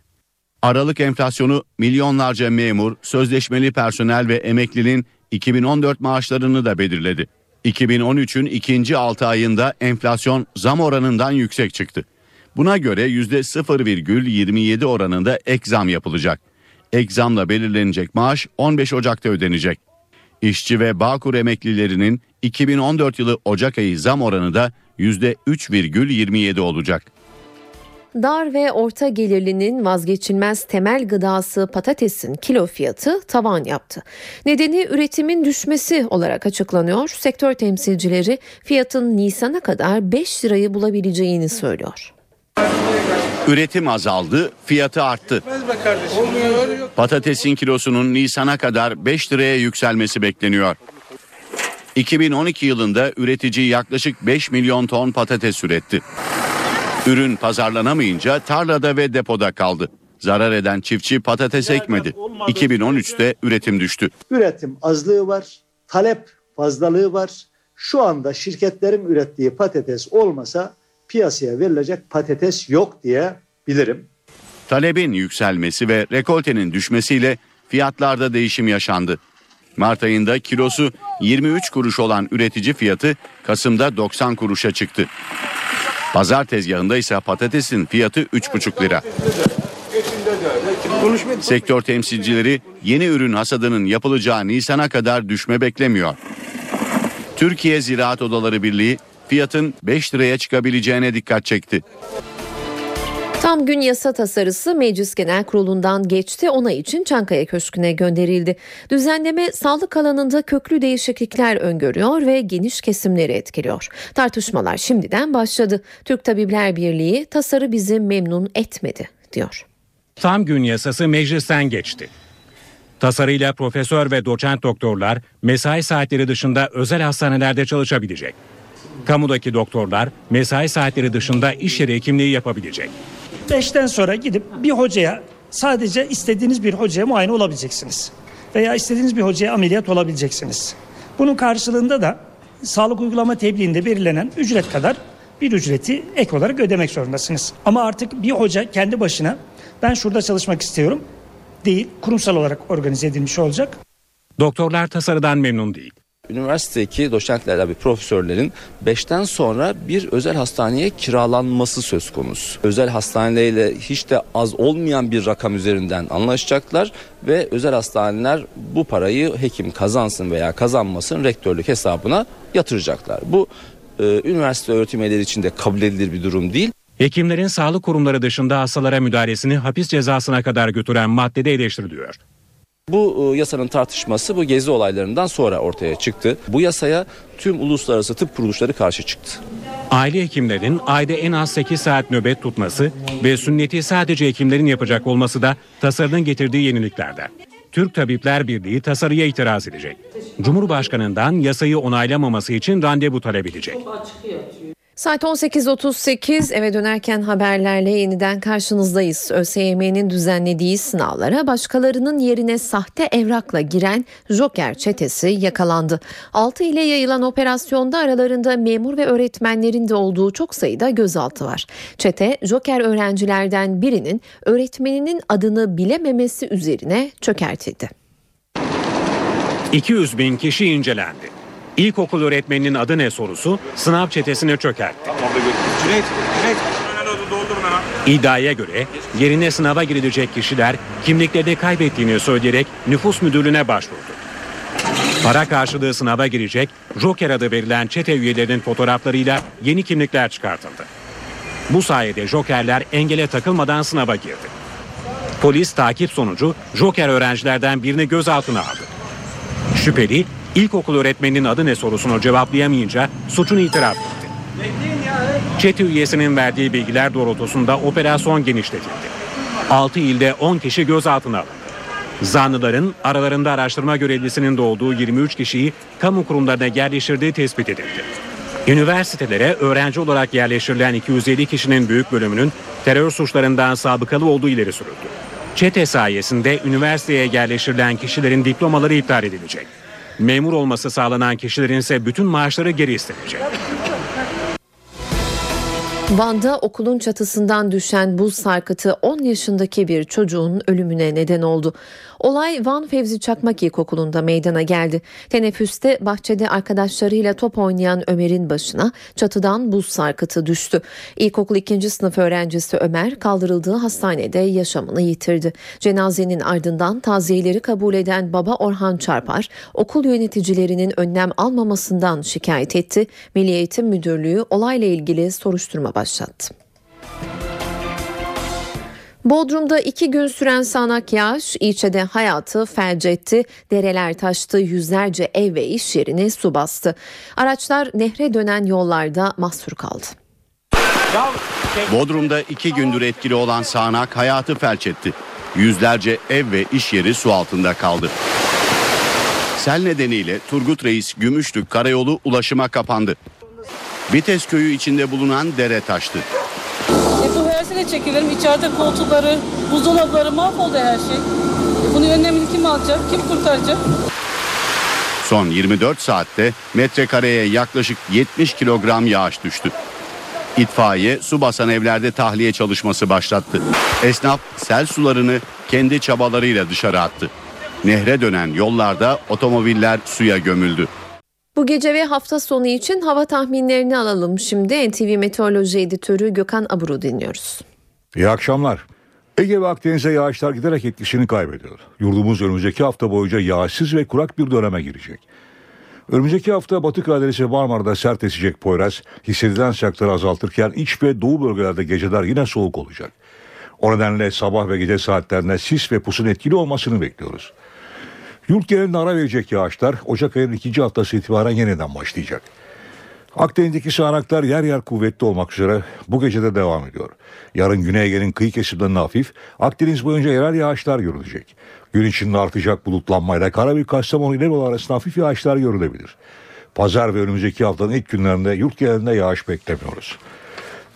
Aralık enflasyonu milyonlarca memur, sözleşmeli personel ve emeklinin 2014 maaşlarını da belirledi. 2013'ün ikinci 6 ayında enflasyon zam oranından yüksek çıktı. Buna göre %0,27 oranında ek zam yapılacak. Ek zamla belirlenecek maaş 15 Ocak'ta ödenecek. İşçi ve Bağkur emeklilerinin 2014 yılı Ocak ayı zam oranı da %3,27 olacak. Dar ve orta gelirlinin vazgeçilmez temel gıdası patatesin kilo fiyatı tavan yaptı. Nedeni üretimin düşmesi olarak açıklanıyor. Sektör temsilcileri fiyatın Nisan'a kadar 5 lirayı bulabileceğini söylüyor. Üretim azaldı, fiyatı arttı. Patatesin kilosunun Nisan'a kadar 5 liraya yükselmesi bekleniyor. 2012 yılında üretici yaklaşık 5 milyon ton patates üretti. Ürün pazarlanamayınca tarlada ve depoda kaldı. Zarar eden çiftçi patates ekmedi. 2013'te üretim düştü. Üretim azlığı var, talep fazlalığı var. Şu anda şirketlerin ürettiği patates olmasa piyasaya verilecek patates yok diye bilirim. Talebin yükselmesi ve rekoltenin düşmesiyle fiyatlarda değişim yaşandı. Mart ayında kilosu 23 kuruş olan üretici fiyatı Kasım'da 90 kuruşa çıktı. Pazar tezgahında ise patatesin fiyatı 3,5 lira. Sektör temsilcileri yeni ürün hasadının yapılacağı Nisan'a kadar düşme beklemiyor. Türkiye Ziraat Odaları Birliği fiyatın 5 liraya çıkabileceğine dikkat çekti. Tam gün yasa tasarısı Meclis Genel Kurulu'ndan geçti. Onay için Çankaya Köşkü'ne gönderildi. Düzenleme sağlık alanında köklü değişiklikler öngörüyor ve geniş kesimleri etkiliyor. Tartışmalar şimdiden başladı. Türk Tabipler Birliği tasarı bizi memnun etmedi diyor. Tam gün yasası meclisten geçti. Tasarıyla profesör ve doçent doktorlar mesai saatleri dışında özel hastanelerde çalışabilecek. Kamudaki doktorlar mesai saatleri dışında iş yeri hekimliği yapabilecek. Beşten sonra gidip bir hocaya sadece istediğiniz bir hocaya muayene olabileceksiniz. Veya istediğiniz bir hocaya ameliyat olabileceksiniz. Bunun karşılığında da sağlık uygulama tebliğinde belirlenen ücret kadar bir ücreti ek olarak ödemek zorundasınız. Ama artık bir hoca kendi başına ben şurada çalışmak istiyorum değil kurumsal olarak organize edilmiş olacak. Doktorlar tasarıdan memnun değil. Üniversitedeki doçentlerle bir profesörlerin 5'ten sonra bir özel hastaneye kiralanması söz konusu. Özel hastaneyle hiç de az olmayan bir rakam üzerinden anlaşacaklar ve özel hastaneler bu parayı hekim kazansın veya kazanmasın rektörlük hesabına yatıracaklar. Bu e, üniversite öğretim üyeleri için de kabul edilir bir durum değil. Hekimlerin sağlık kurumları dışında hastalara müdahalesini hapis cezasına kadar götüren maddede eleştiriliyor. Bu e, yasanın tartışması bu gezi olaylarından sonra ortaya çıktı. Bu yasaya tüm uluslararası tıp kuruluşları karşı çıktı. Aile hekimlerinin ayda en az 8 saat nöbet tutması ve sünneti sadece hekimlerin yapacak olması da tasarının getirdiği yeniliklerden. Türk Tabipler Birliği tasarıya itiraz edecek. Cumhurbaşkanından yasayı onaylamaması için randevu talep edecek. Saat 18.38 eve dönerken haberlerle yeniden karşınızdayız. ÖSYM'nin düzenlediği sınavlara başkalarının yerine sahte evrakla giren Joker çetesi yakalandı. 6 ile yayılan operasyonda aralarında memur ve öğretmenlerin de olduğu çok sayıda gözaltı var. Çete Joker öğrencilerden birinin öğretmeninin adını bilememesi üzerine çökertildi. 200 bin kişi incelendi. İlkokul öğretmeninin adı ne sorusu sınav çetesine çökertti. İddiaya göre yerine sınava girilecek kişiler kimliklerini kaybettiğini söyleyerek nüfus müdürlüğüne başvurdu. Para karşılığı sınava girecek Joker adı verilen çete üyelerinin fotoğraflarıyla yeni kimlikler çıkartıldı. Bu sayede Jokerler engele takılmadan sınava girdi. Polis takip sonucu Joker öğrencilerden birini gözaltına aldı. Şüpheli İlkokul öğretmeninin adı ne sorusunu cevaplayamayınca suçunu itiraf etti. Çete üyesinin verdiği bilgiler doğrultusunda operasyon genişletildi. 6 ilde 10 kişi gözaltına alındı. Zanlıların aralarında araştırma görevlisinin de olduğu 23 kişiyi kamu kurumlarına yerleştirdiği tespit edildi. Üniversitelere öğrenci olarak yerleştirilen 250 kişinin büyük bölümünün terör suçlarından sabıkalı olduğu ileri sürüldü. Çete sayesinde üniversiteye yerleştirilen kişilerin diplomaları iptal edilecek. Memur olması sağlanan kişilerin ise bütün maaşları geri istenecek. Van'da okulun çatısından düşen buz sarkıtı 10 yaşındaki bir çocuğun ölümüne neden oldu. Olay Van Fevzi Çakmak İlkokulu'nda meydana geldi. Teneffüste bahçede arkadaşlarıyla top oynayan Ömer'in başına çatıdan buz sarkıtı düştü. İlkokul 2. sınıf öğrencisi Ömer kaldırıldığı hastanede yaşamını yitirdi. Cenazenin ardından taziyeleri kabul eden baba Orhan Çarpar okul yöneticilerinin önlem almamasından şikayet etti. Milli Eğitim Müdürlüğü olayla ilgili soruşturma başlattı. Bodrum'da iki gün süren sağanak yağış ilçede hayatı felç etti. Dereler taştı, yüzlerce ev ve iş yerini su bastı. Araçlar nehre dönen yollarda mahsur kaldı. Bodrum'da iki gündür etkili olan sağanak hayatı felç etti. Yüzlerce ev ve iş yeri su altında kaldı. Sel nedeniyle Turgut Reis Gümüşlük Karayolu ulaşıma kapandı. Vites köyü içinde bulunan dere taştı. E bu hersine çekilelim. İçeride koltukları, buzdolapları mahvoldu her şey. Bunun önlemini kim alacak? Kim kurtaracak? Son 24 saatte metrekareye yaklaşık 70 kilogram yağış düştü. İtfaiye su basan evlerde tahliye çalışması başlattı. Esnaf sel sularını kendi çabalarıyla dışarı attı. Nehre dönen yollarda otomobiller suya gömüldü. Bu gece ve hafta sonu için hava tahminlerini alalım. Şimdi NTV Meteoroloji Editörü Gökhan Abur'u dinliyoruz. İyi akşamlar. Ege ve Akdeniz'e yağışlar giderek etkisini kaybediyor. Yurdumuz önümüzdeki hafta boyunca yağışsız ve kurak bir döneme girecek. Önümüzdeki hafta Batı Karadeniz ve Marmara'da sert esecek Poyraz, hissedilen sıcaklığı azaltırken iç ve doğu bölgelerde geceler yine soğuk olacak. O nedenle sabah ve gece saatlerinde sis ve pusun etkili olmasını bekliyoruz. Yurt genelinde ara verecek yağışlar Ocak ayının ikinci haftası itibaren yeniden başlayacak. Akdeniz'deki sağanaklar yer yer kuvvetli olmak üzere bu gece de devam ediyor. Yarın Güney Ege'nin kıyı kesimlerinde hafif, Akdeniz boyunca yerel yağışlar görülecek. Gün içinde artacak bulutlanmayla Karabük, Kastamonu ile Bolu arasında hafif yağışlar görülebilir. Pazar ve önümüzdeki haftanın ilk günlerinde yurt genelinde yağış beklemiyoruz.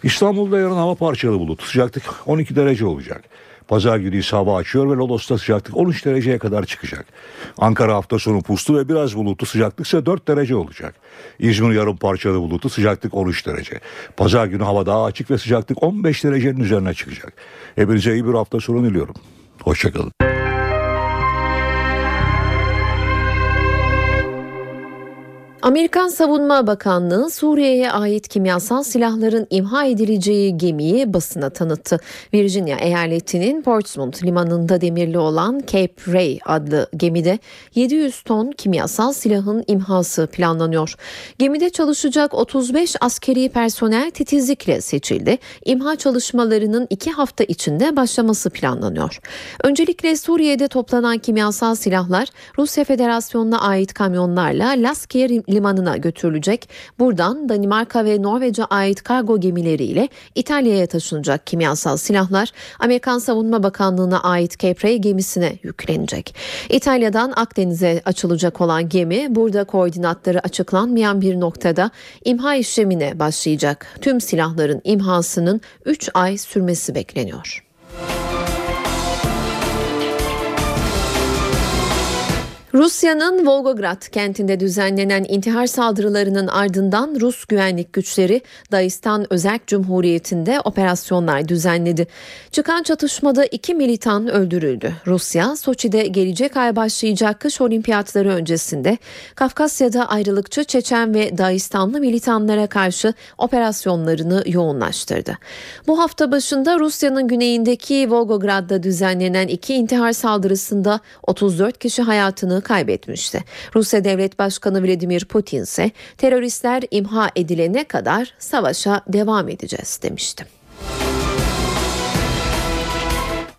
İstanbul'da yarın hava parçalı bulut. Sıcaklık 12 derece olacak. Pazar günü hava açıyor ve Lodos'ta sıcaklık 13 dereceye kadar çıkacak. Ankara hafta sonu puslu ve biraz bulutlu sıcaklık ise 4 derece olacak. İzmir yarım parçalı bulutlu sıcaklık 13 derece. Pazar günü hava daha açık ve sıcaklık 15 derecenin üzerine çıkacak. Hepinize iyi bir hafta sonu diliyorum. Hoşçakalın. Amerikan Savunma Bakanlığı Suriye'ye ait kimyasal silahların imha edileceği gemiyi basına tanıttı. Virginia eyaletinin Portsmouth limanında demirli olan Cape Ray adlı gemide 700 ton kimyasal silahın imhası planlanıyor. Gemide çalışacak 35 askeri personel titizlikle seçildi. İmha çalışmalarının iki hafta içinde başlaması planlanıyor. Öncelikle Suriye'de toplanan kimyasal silahlar Rusya Federasyonu'na ait kamyonlarla Laskiye limanına götürülecek. Buradan Danimarka ve Norveç'e ait kargo gemileriyle İtalya'ya taşınacak kimyasal silahlar Amerikan Savunma Bakanlığı'na ait Cape gemisine yüklenecek. İtalya'dan Akdeniz'e açılacak olan gemi burada koordinatları açıklanmayan bir noktada imha işlemine başlayacak. Tüm silahların imhasının 3 ay sürmesi bekleniyor. Rusya'nın Volgograd kentinde düzenlenen intihar saldırılarının ardından Rus güvenlik güçleri Dağistan Özerk Cumhuriyeti'nde operasyonlar düzenledi. Çıkan çatışmada iki militan öldürüldü. Rusya, Soçi'de gelecek ay başlayacak kış olimpiyatları öncesinde Kafkasya'da ayrılıkçı Çeçen ve Dağistanlı militanlara karşı operasyonlarını yoğunlaştırdı. Bu hafta başında Rusya'nın güneyindeki Volgograd'da düzenlenen iki intihar saldırısında 34 kişi hayatını kaybetmişti. Rusya Devlet Başkanı Vladimir Putin ise teröristler imha edilene kadar savaşa devam edeceğiz demişti.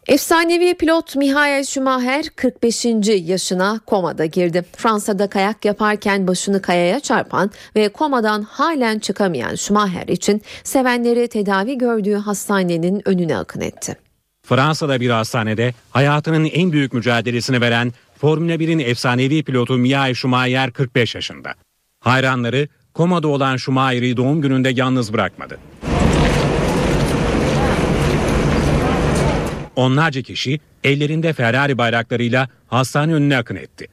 Efsanevi pilot Michael Schumacher 45. yaşına komada girdi. Fransa'da kayak yaparken başını kayaya çarpan ve komadan halen çıkamayan Schumacher için sevenleri tedavi gördüğü hastanenin önüne akın etti. Fransa'da bir hastanede hayatının en büyük mücadelesini veren Formula 1'in efsanevi pilotu Michael Schumacher 45 yaşında. Hayranları komada olan Schumacher'i doğum gününde yalnız bırakmadı. Onlarca kişi ellerinde Ferrari bayraklarıyla hastane önüne akın etti.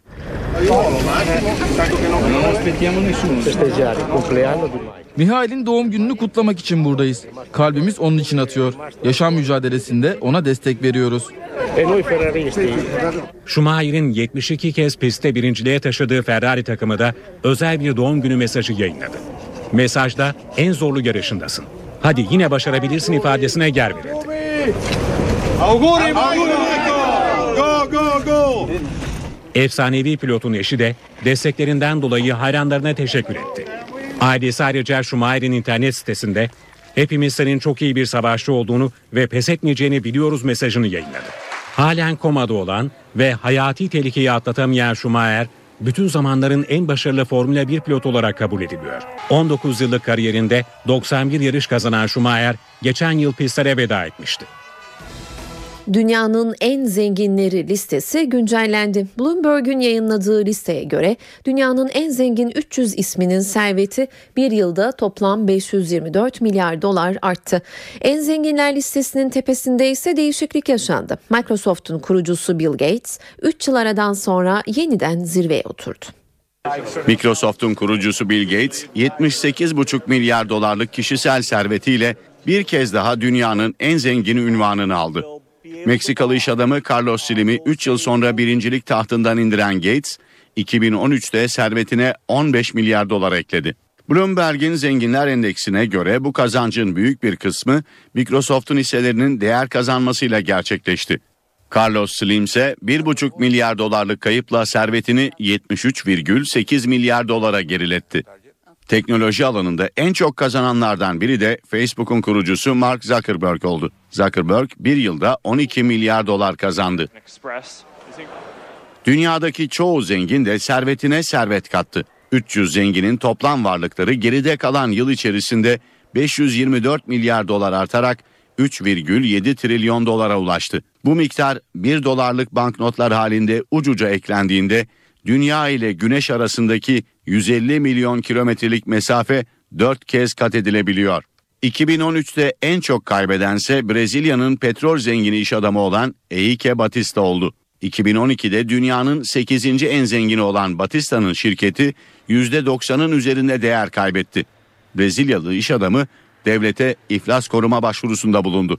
Mihail'in doğum gününü kutlamak için buradayız. Kalbimiz onun için atıyor. Yaşam mücadelesinde ona destek veriyoruz. Schumacher'in 72 kez pistte birinciliğe taşıdığı Ferrari takımı da özel bir doğum günü mesajı yayınladı. Mesajda en zorlu yarışındasın. Hadi yine başarabilirsin ifadesine yer verildi. Go, go, go. Efsanevi pilotun eşi de desteklerinden dolayı hayranlarına teşekkür etti. Ailesi ayrıca Schumacher'in internet sitesinde hepimiz senin çok iyi bir savaşçı olduğunu ve pes etmeyeceğini biliyoruz mesajını yayınladı. Halen komada olan ve hayati tehlikeyi atlatamayan Schumacher, bütün zamanların en başarılı Formula 1 pilot olarak kabul ediliyor. 19 yıllık kariyerinde 91 yarış kazanan Schumacher geçen yıl pistlere veda etmişti. Dünyanın en zenginleri listesi güncellendi. Bloomberg'un yayınladığı listeye göre dünyanın en zengin 300 isminin serveti bir yılda toplam 524 milyar dolar arttı. En zenginler listesinin tepesinde ise değişiklik yaşandı. Microsoft'un kurucusu Bill Gates 3 yıl aradan sonra yeniden zirveye oturdu. Microsoft'un kurucusu Bill Gates 78,5 milyar dolarlık kişisel servetiyle bir kez daha dünyanın en zengini ünvanını aldı. Meksikalı iş adamı Carlos Slim'i 3 yıl sonra birincilik tahtından indiren Gates, 2013'te servetine 15 milyar dolar ekledi. Bloomberg'in zenginler endeksine göre bu kazancın büyük bir kısmı Microsoft'un hisselerinin değer kazanmasıyla gerçekleşti. Carlos Slim ise 1,5 milyar dolarlık kayıpla servetini 73,8 milyar dolara geriletti. Teknoloji alanında en çok kazananlardan biri de Facebook'un kurucusu Mark Zuckerberg oldu. Zuckerberg bir yılda 12 milyar dolar kazandı. Dünyadaki çoğu zengin de servetine servet kattı. 300 zenginin toplam varlıkları geride kalan yıl içerisinde 524 milyar dolar artarak 3,7 trilyon dolara ulaştı. Bu miktar 1 dolarlık banknotlar halinde ucuca eklendiğinde dünya ile güneş arasındaki 150 milyon kilometrelik mesafe 4 kez kat edilebiliyor. 2013'te en çok kaybedense Brezilya'nın petrol zengini iş adamı olan Eike Batista oldu. 2012'de dünyanın 8. en zengini olan Batista'nın şirketi %90'ın üzerinde değer kaybetti. Brezilyalı iş adamı devlete iflas koruma başvurusunda bulundu.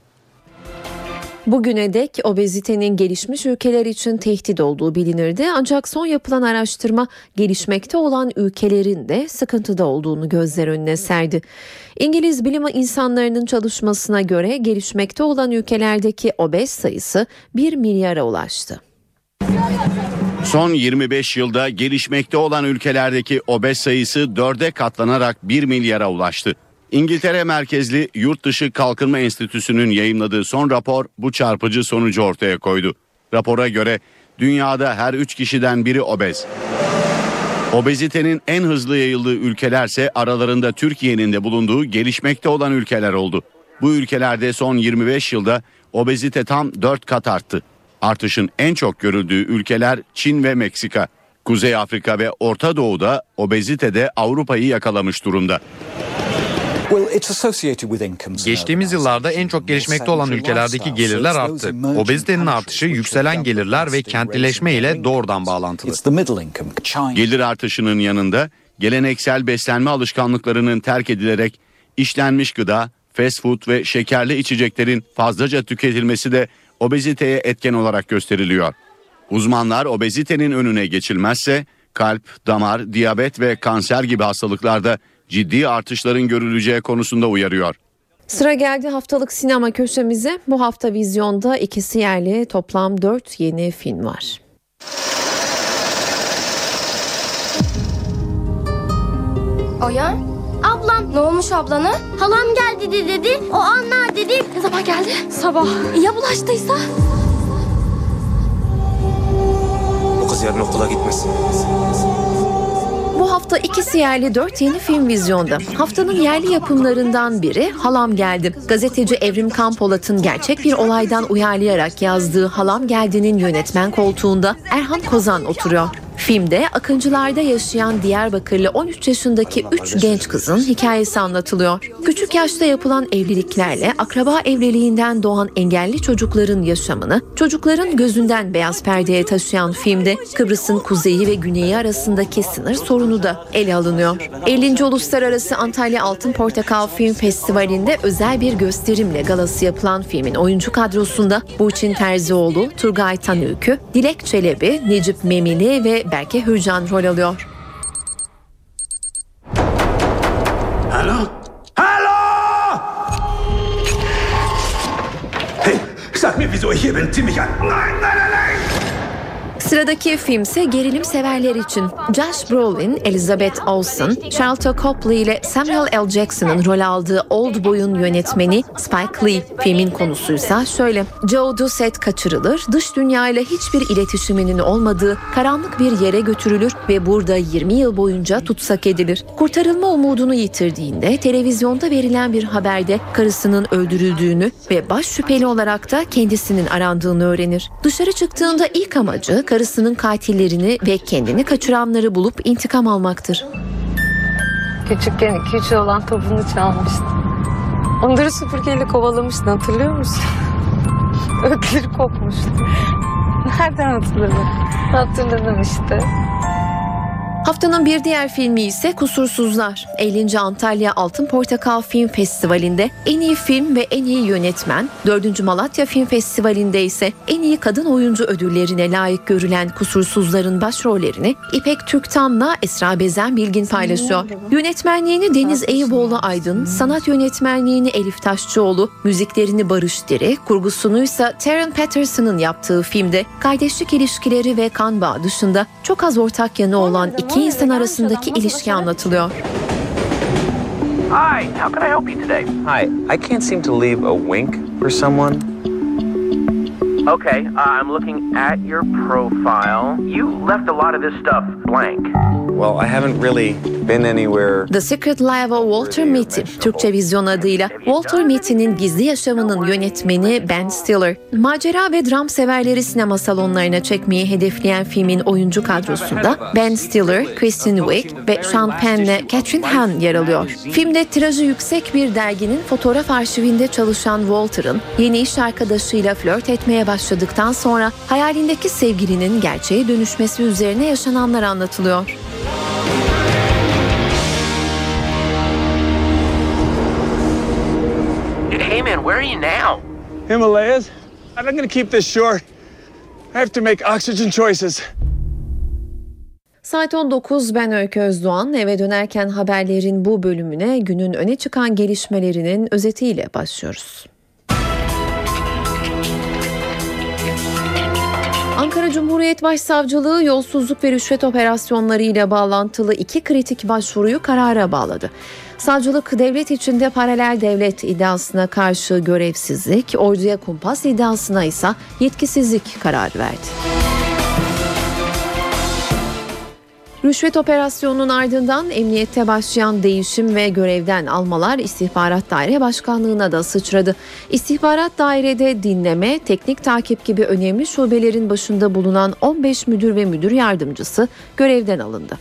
Bugüne dek obezitenin gelişmiş ülkeler için tehdit olduğu bilinirdi ancak son yapılan araştırma gelişmekte olan ülkelerin de sıkıntıda olduğunu gözler önüne serdi. İngiliz bilim insanlarının çalışmasına göre gelişmekte olan ülkelerdeki obez sayısı 1 milyara ulaştı. Son 25 yılda gelişmekte olan ülkelerdeki obez sayısı 4'e katlanarak 1 milyara ulaştı. İngiltere merkezli Yurt Dışı Kalkınma Enstitüsü'nün yayımladığı son rapor bu çarpıcı sonucu ortaya koydu. Rapora göre dünyada her 3 kişiden biri obez. Obezitenin en hızlı yayıldığı ülkelerse aralarında Türkiye'nin de bulunduğu gelişmekte olan ülkeler oldu. Bu ülkelerde son 25 yılda obezite tam 4 kat arttı. Artışın en çok görüldüğü ülkeler Çin ve Meksika. Kuzey Afrika ve Orta Doğu'da obezitede Avrupa'yı yakalamış durumda. Geçtiğimiz yıllarda en çok gelişmekte olan ülkelerdeki gelirler arttı. Obezitenin artışı yükselen gelirler ve kentlileşme ile doğrudan bağlantılı. Gelir artışının yanında geleneksel beslenme alışkanlıklarının terk edilerek işlenmiş gıda, fast food ve şekerli içeceklerin fazlaca tüketilmesi de obeziteye etken olarak gösteriliyor. Uzmanlar obezitenin önüne geçilmezse kalp, damar, diyabet ve kanser gibi hastalıklarda ciddi artışların görüleceği konusunda uyarıyor. Sıra geldi haftalık sinema köşemize. Bu hafta vizyonda ikisi yerli toplam 4 yeni film var. Oya? Ablam. Ne olmuş ablana? Halam geldi dedi dedi. O anlar dedi. Ne zaman geldi? Sabah. Ya bulaştıysa? Bu kız yarın okula gitmesin. Bu hafta ikisi yerli dört yeni film vizyonda. Haftanın yerli yapımlarından biri Halam Geldi. Gazeteci Evrim Kampolat'ın gerçek bir olaydan uyarlayarak yazdığı Halam Geldi'nin yönetmen koltuğunda Erhan Kozan oturuyor. Filmde Akıncılar'da yaşayan Diyarbakırlı 13 yaşındaki 3 genç kızın hikayesi anlatılıyor. Küçük yaşta yapılan evliliklerle akraba evliliğinden doğan engelli çocukların yaşamını çocukların gözünden beyaz perdeye taşıyan filmde Kıbrıs'ın kuzeyi ve güneyi arasındaki sınır sorunu da ele alınıyor. 50. Uluslararası Antalya Altın Portakal Film Festivali'nde özel bir gösterimle galası yapılan filmin oyuncu kadrosunda Burçin Terzioğlu, Turgay Tanükü, Dilek Çelebi, Necip Memili ve Berke Hürcan rol alıyor. Hallo? Hallo! Hey, sag mir, wieso ich hier bin. Zieh an. Nein, nein, nein! Sıradaki film ise gerilim severler için. Josh Brolin, Elizabeth Olsen, Charlton Copley ile Samuel L. Jackson'ın rol aldığı Old Boy'un yönetmeni Spike Lee. Filmin konusuysa şöyle. Joe Doucette kaçırılır, dış dünyayla hiçbir iletişiminin olmadığı karanlık bir yere götürülür ve burada 20 yıl boyunca tutsak edilir. Kurtarılma umudunu yitirdiğinde televizyonda verilen bir haberde karısının öldürüldüğünü ve baş şüpheli olarak da kendisinin arandığını öğrenir. Dışarı çıktığında ilk amacı karısının katillerini ve kendini kaçıranları bulup intikam almaktır. Küçükken 2-3 olan topunu çalmıştım. Onları süpürgeyle kovalamıştın hatırlıyor musun? Ödleri kopmuştu. Nereden hatırladın? Hatırladım işte. Haftanın bir diğer filmi ise Kusursuzlar. 50. Antalya Altın Portakal Film Festivali'nde en iyi film ve en iyi yönetmen, 4. Malatya Film Festivali'nde ise en iyi kadın oyuncu ödüllerine layık görülen Kusursuzların başrollerini İpek Türktan'la Esra Bezen Bilgin paylaşıyor. Yönetmenliğini Deniz Eyüboğlu Aydın, sanat yönetmenliğini Elif Taşçıoğlu, müziklerini Barış Diri, kurgusunu ise Taron Patterson'ın yaptığı filmde kardeşlik ilişkileri ve kan bağı dışında çok az ortak yanı olan iki insan arasındaki ilişki anlatılıyor. Hi, how can I help you today? Hi, I can't seem to leave a wink for someone. Okay, uh, I'm looking at your profile. You left a lot of this stuff blank. Well, I haven't really been anywhere. The Secret Life of Walter Mitty, Türkçe vizyon adıyla. Walter Mitty'nin gizli yaşamının yönetmeni Ben Stiller. Macera ve dram severleri sinema salonlarına çekmeyi hedefleyen filmin oyuncu kadrosunda Ben Stiller, Kristen Wiig ve Sean Penn'le Catherine Hahn yer alıyor. Filmde tirajı yüksek bir derginin fotoğraf arşivinde çalışan Walter'ın yeni iş arkadaşıyla flört etmeye başladıktan sonra hayalindeki sevgilinin gerçeğe dönüşmesi üzerine yaşananlar anlatılıyor. Hey man, where are you now? Himalayas? I'm going to keep this short. I have to make oxygen choices. Saat 19 ben Öykü Özdoğan eve dönerken haberlerin bu bölümüne günün öne çıkan gelişmelerinin özetiyle başlıyoruz. Ankara Cumhuriyet Başsavcılığı yolsuzluk ve rüşvet operasyonları ile bağlantılı iki kritik başvuruyu karara bağladı. Savcılık devlet içinde paralel devlet iddiasına karşı görevsizlik, orduya kumpas iddiasına ise yetkisizlik kararı verdi. Rüşvet operasyonunun ardından emniyette başlayan değişim ve görevden almalar istihbarat daire başkanlığına da sıçradı. İstihbarat dairede dinleme, teknik takip gibi önemli şubelerin başında bulunan 15 müdür ve müdür yardımcısı görevden alındı.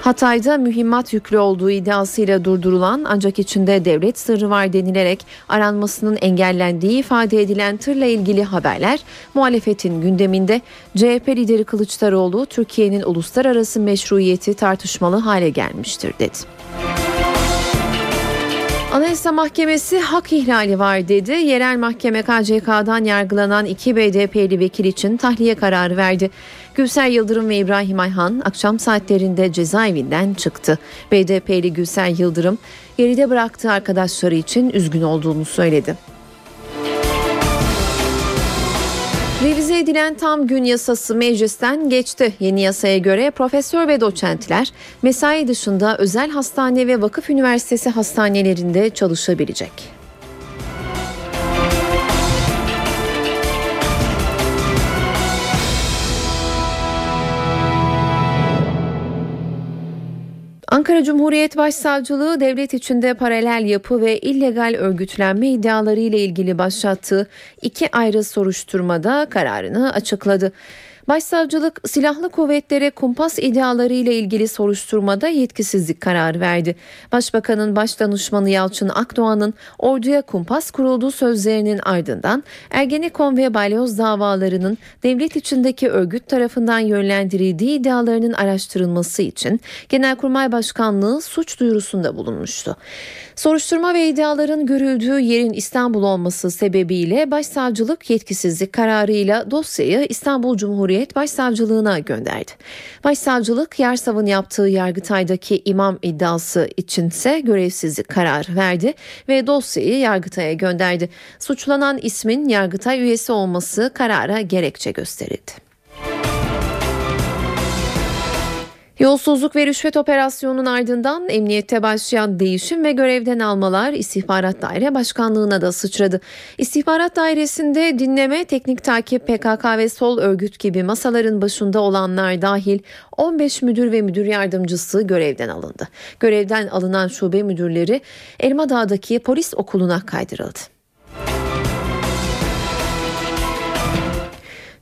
Hatay'da mühimmat yüklü olduğu iddiasıyla durdurulan ancak içinde devlet sırrı var denilerek aranmasının engellendiği ifade edilen tırla ilgili haberler muhalefetin gündeminde CHP lideri Kılıçdaroğlu Türkiye'nin uluslararası meşruiyeti tartışmalı hale gelmiştir dedi. Anayasa Mahkemesi hak ihlali var dedi. Yerel mahkeme KCK'dan yargılanan iki BDP'li vekil için tahliye kararı verdi. Gülser Yıldırım ve İbrahim Ayhan akşam saatlerinde cezaevinden çıktı. BDP'li Gülser Yıldırım geride bıraktığı arkadaşları için üzgün olduğunu söyledi. Revize edilen tam gün yasası meclisten geçti. Yeni yasaya göre profesör ve doçentler mesai dışında özel hastane ve vakıf üniversitesi hastanelerinde çalışabilecek. Ankara Cumhuriyet Başsavcılığı devlet içinde paralel yapı ve illegal örgütlenme iddiaları ile ilgili başlattığı iki ayrı soruşturmada kararını açıkladı. Başsavcılık silahlı kuvvetlere kumpas iddiaları ile ilgili soruşturmada yetkisizlik kararı verdi. Başbakanın başdanışmanı Yalçın Akdoğan'ın orduya kumpas kurulduğu sözlerinin ardından Ergenekon ve Balyoz davalarının devlet içindeki örgüt tarafından yönlendirildiği iddialarının araştırılması için Genelkurmay Başkanlığı suç duyurusunda bulunmuştu. Soruşturma ve iddiaların görüldüğü yerin İstanbul olması sebebiyle başsavcılık yetkisizlik kararıyla dosyayı İstanbul Cumhuriyet Başsavcılığına gönderdi. Başsavcılık Yarsav'ın yaptığı Yargıtay'daki imam iddiası içinse görevsizlik kararı verdi ve dosyayı Yargıtay'a gönderdi. Suçlanan ismin Yargıtay üyesi olması karara gerekçe gösterildi. Yolsuzluk ve rüşvet operasyonunun ardından emniyette başlayan değişim ve görevden almalar İstihbarat Daire Başkanlığı'na da sıçradı. İstihbarat Dairesi'nde dinleme, teknik takip, PKK ve sol örgüt gibi masaların başında olanlar dahil 15 müdür ve müdür yardımcısı görevden alındı. Görevden alınan şube müdürleri Elmadağ'daki polis okuluna kaydırıldı.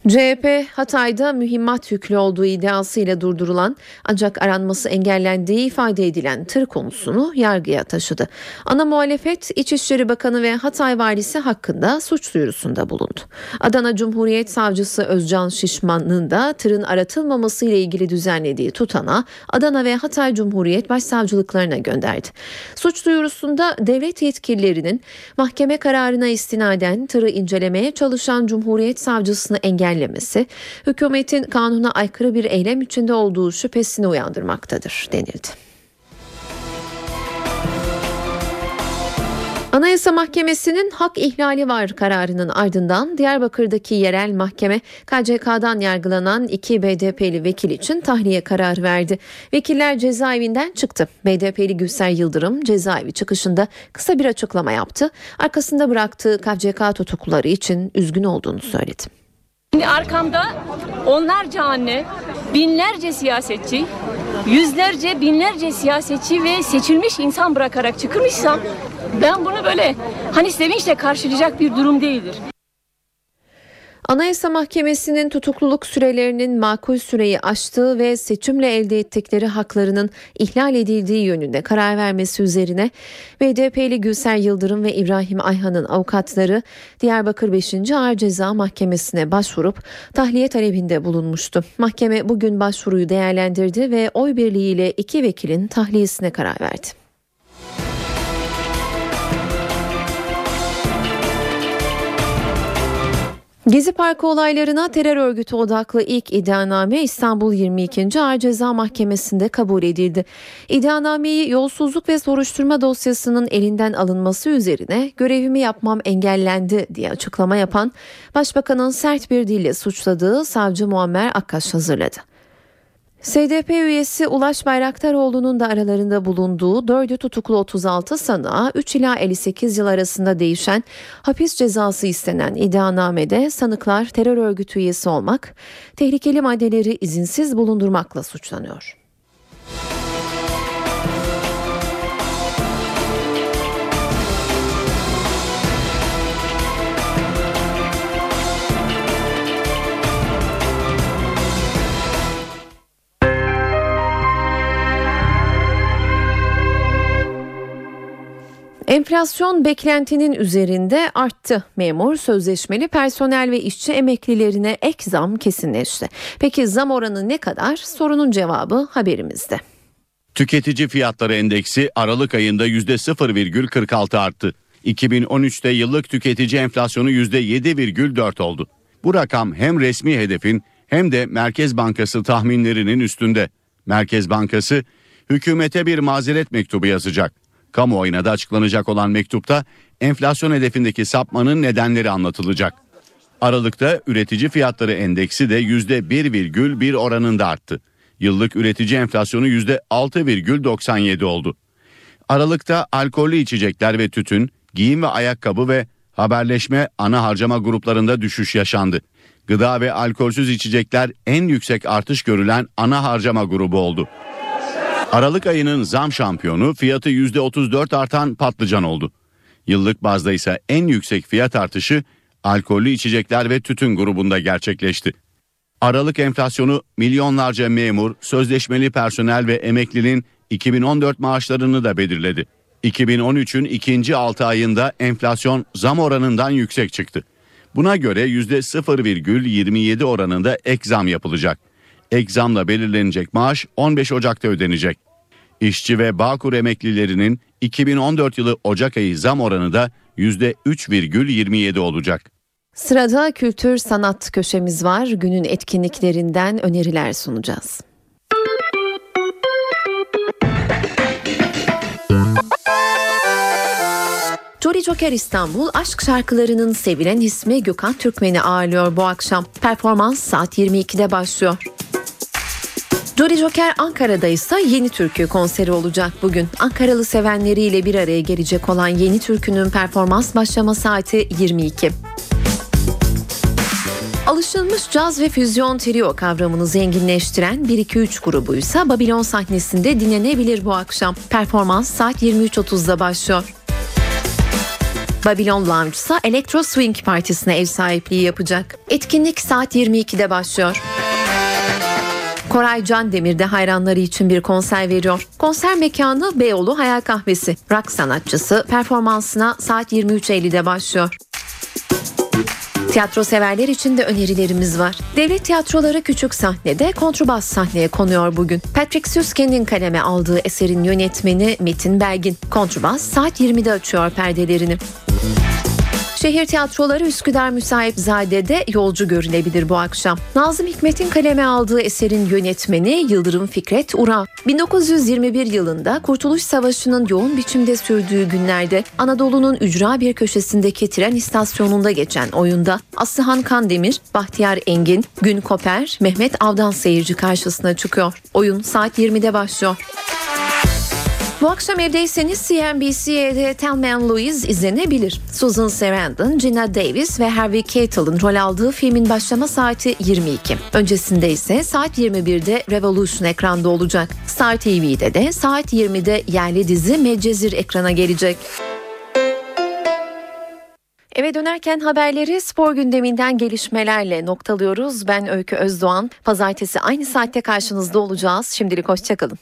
CHP Hatay'da mühimmat yüklü olduğu iddiasıyla durdurulan ancak aranması engellendiği ifade edilen tır konusunu yargıya taşıdı. Ana muhalefet İçişleri Bakanı ve Hatay Valisi hakkında suç duyurusunda bulundu. Adana Cumhuriyet Savcısı Özcan Şişman'ın da tırın aratılmaması ile ilgili düzenlediği tutana Adana ve Hatay Cumhuriyet Başsavcılıklarına gönderdi. Suç duyurusunda devlet yetkililerinin mahkeme kararına istinaden tırı incelemeye çalışan Cumhuriyet Savcısını engellemesi engellemesi hükümetin kanuna aykırı bir eylem içinde olduğu şüphesini uyandırmaktadır denildi. Anayasa Mahkemesi'nin hak ihlali var kararının ardından Diyarbakır'daki yerel mahkeme KCK'dan yargılanan iki BDP'li vekil için tahliye kararı verdi. Vekiller cezaevinden çıktı. BDP'li Gülser Yıldırım cezaevi çıkışında kısa bir açıklama yaptı. Arkasında bıraktığı KCK tutukluları için üzgün olduğunu söyledi. Şimdi arkamda onlarca anne, binlerce siyasetçi, yüzlerce, binlerce siyasetçi ve seçilmiş insan bırakarak çıkmışsam ben bunu böyle hani sevinçle karşılayacak bir durum değildir. Anayasa Mahkemesi'nin tutukluluk sürelerinin makul süreyi aştığı ve seçimle elde ettikleri haklarının ihlal edildiği yönünde karar vermesi üzerine BDP'li Gülser Yıldırım ve İbrahim Ayhan'ın avukatları Diyarbakır 5. Ağır Ceza Mahkemesi'ne başvurup tahliye talebinde bulunmuştu. Mahkeme bugün başvuruyu değerlendirdi ve oy birliğiyle iki vekilin tahliyesine karar verdi. Gezi Parkı olaylarına terör örgütü odaklı ilk iddianame İstanbul 22. Ağır Ceza Mahkemesi'nde kabul edildi. İddianameyi yolsuzluk ve soruşturma dosyasının elinden alınması üzerine görevimi yapmam engellendi diye açıklama yapan Başbakanın sert bir dille suçladığı savcı Muammer Akkaş hazırladı. SDP üyesi Ulaş Bayraktaroğlu'nun da aralarında bulunduğu 4'ü tutuklu 36 sanığa 3 ila 58 yıl arasında değişen hapis cezası istenen iddianamede sanıklar terör örgütü üyesi olmak, tehlikeli maddeleri izinsiz bulundurmakla suçlanıyor. Enflasyon beklentinin üzerinde arttı. Memur, sözleşmeli personel ve işçi emeklilerine ek zam kesinleşti. Peki zam oranı ne kadar? Sorunun cevabı haberimizde. Tüketici fiyatları endeksi Aralık ayında %0,46 arttı. 2013'te yıllık tüketici enflasyonu %7,4 oldu. Bu rakam hem resmi hedefin hem de Merkez Bankası tahminlerinin üstünde. Merkez Bankası hükümete bir mazeret mektubu yazacak. Kamuoyuna da açıklanacak olan mektupta enflasyon hedefindeki sapmanın nedenleri anlatılacak. Aralıkta üretici fiyatları endeksi de %1,1 oranında arttı. Yıllık üretici enflasyonu %6,97 oldu. Aralıkta alkollü içecekler ve tütün, giyim ve ayakkabı ve haberleşme ana harcama gruplarında düşüş yaşandı. Gıda ve alkolsüz içecekler en yüksek artış görülen ana harcama grubu oldu. Aralık ayının zam şampiyonu fiyatı %34 artan patlıcan oldu. Yıllık bazda ise en yüksek fiyat artışı alkollü içecekler ve tütün grubunda gerçekleşti. Aralık enflasyonu milyonlarca memur, sözleşmeli personel ve emeklinin 2014 maaşlarını da belirledi. 2013'ün ikinci 6 ayında enflasyon zam oranından yüksek çıktı. Buna göre %0,27 oranında ek zam yapılacak. Ek belirlenecek maaş 15 Ocak'ta ödenecek. İşçi ve Bağkur emeklilerinin 2014 yılı Ocak ayı zam oranı da %3,27 olacak. Sırada kültür sanat köşemiz var. Günün etkinliklerinden öneriler sunacağız. Jolly Joker İstanbul aşk şarkılarının sevilen ismi Gökhan Türkmen'i ağırlıyor bu akşam. Performans saat 22'de başlıyor. Jolly Joker Ankara'da ise Yeni Türkü konseri olacak bugün. Ankaralı sevenleriyle bir araya gelecek olan Yeni Türkü'nün performans başlama saati 22. Alışılmış caz ve füzyon trio kavramını zenginleştiren 1-2-3 grubu ise Babilon sahnesinde dinlenebilir bu akşam. Performans saat 23.30'da başlıyor. Babylon Lounge ise Electro Swing Partisi'ne ev sahipliği yapacak. Etkinlik saat 22'de başlıyor. Koray Can Demir de hayranları için bir konser veriyor. Konser mekanı Beyoğlu Hayal Kahvesi. Rock sanatçısı performansına saat 23.50'de başlıyor. Tiyatro severler için de önerilerimiz var. Devlet tiyatroları küçük sahnede kontrbas sahneye konuyor bugün. Patrick Süsken'in kaleme aldığı eserin yönetmeni Metin Belgin. Kontrbas saat 20'de açıyor perdelerini. Şehir tiyatroları Üsküdar Müsahipzade'de yolcu görülebilir bu akşam. Nazım Hikmet'in kaleme aldığı eserin yönetmeni Yıldırım Fikret Ura. 1921 yılında Kurtuluş Savaşı'nın yoğun biçimde sürdüğü günlerde Anadolu'nun ücra bir köşesindeki tren istasyonunda geçen oyunda Aslıhan Kandemir, Bahtiyar Engin, Gün Koper, Mehmet Avdan seyirci karşısına çıkıyor. Oyun saat 20'de başlıyor. Bu akşam evdeyseniz CNBC'de Thelma Louise izlenebilir. Susan Sarandon, Gina Davis ve Harvey Keitel'ın rol aldığı filmin başlama saati 22. Öncesinde ise saat 21'de Revolution ekranda olacak. Star TV'de de saat 20'de yerli dizi Medcezir ekrana gelecek. Eve dönerken haberleri spor gündeminden gelişmelerle noktalıyoruz. Ben Öykü Özdoğan. Pazartesi aynı saatte karşınızda olacağız. Şimdilik hoşçakalın.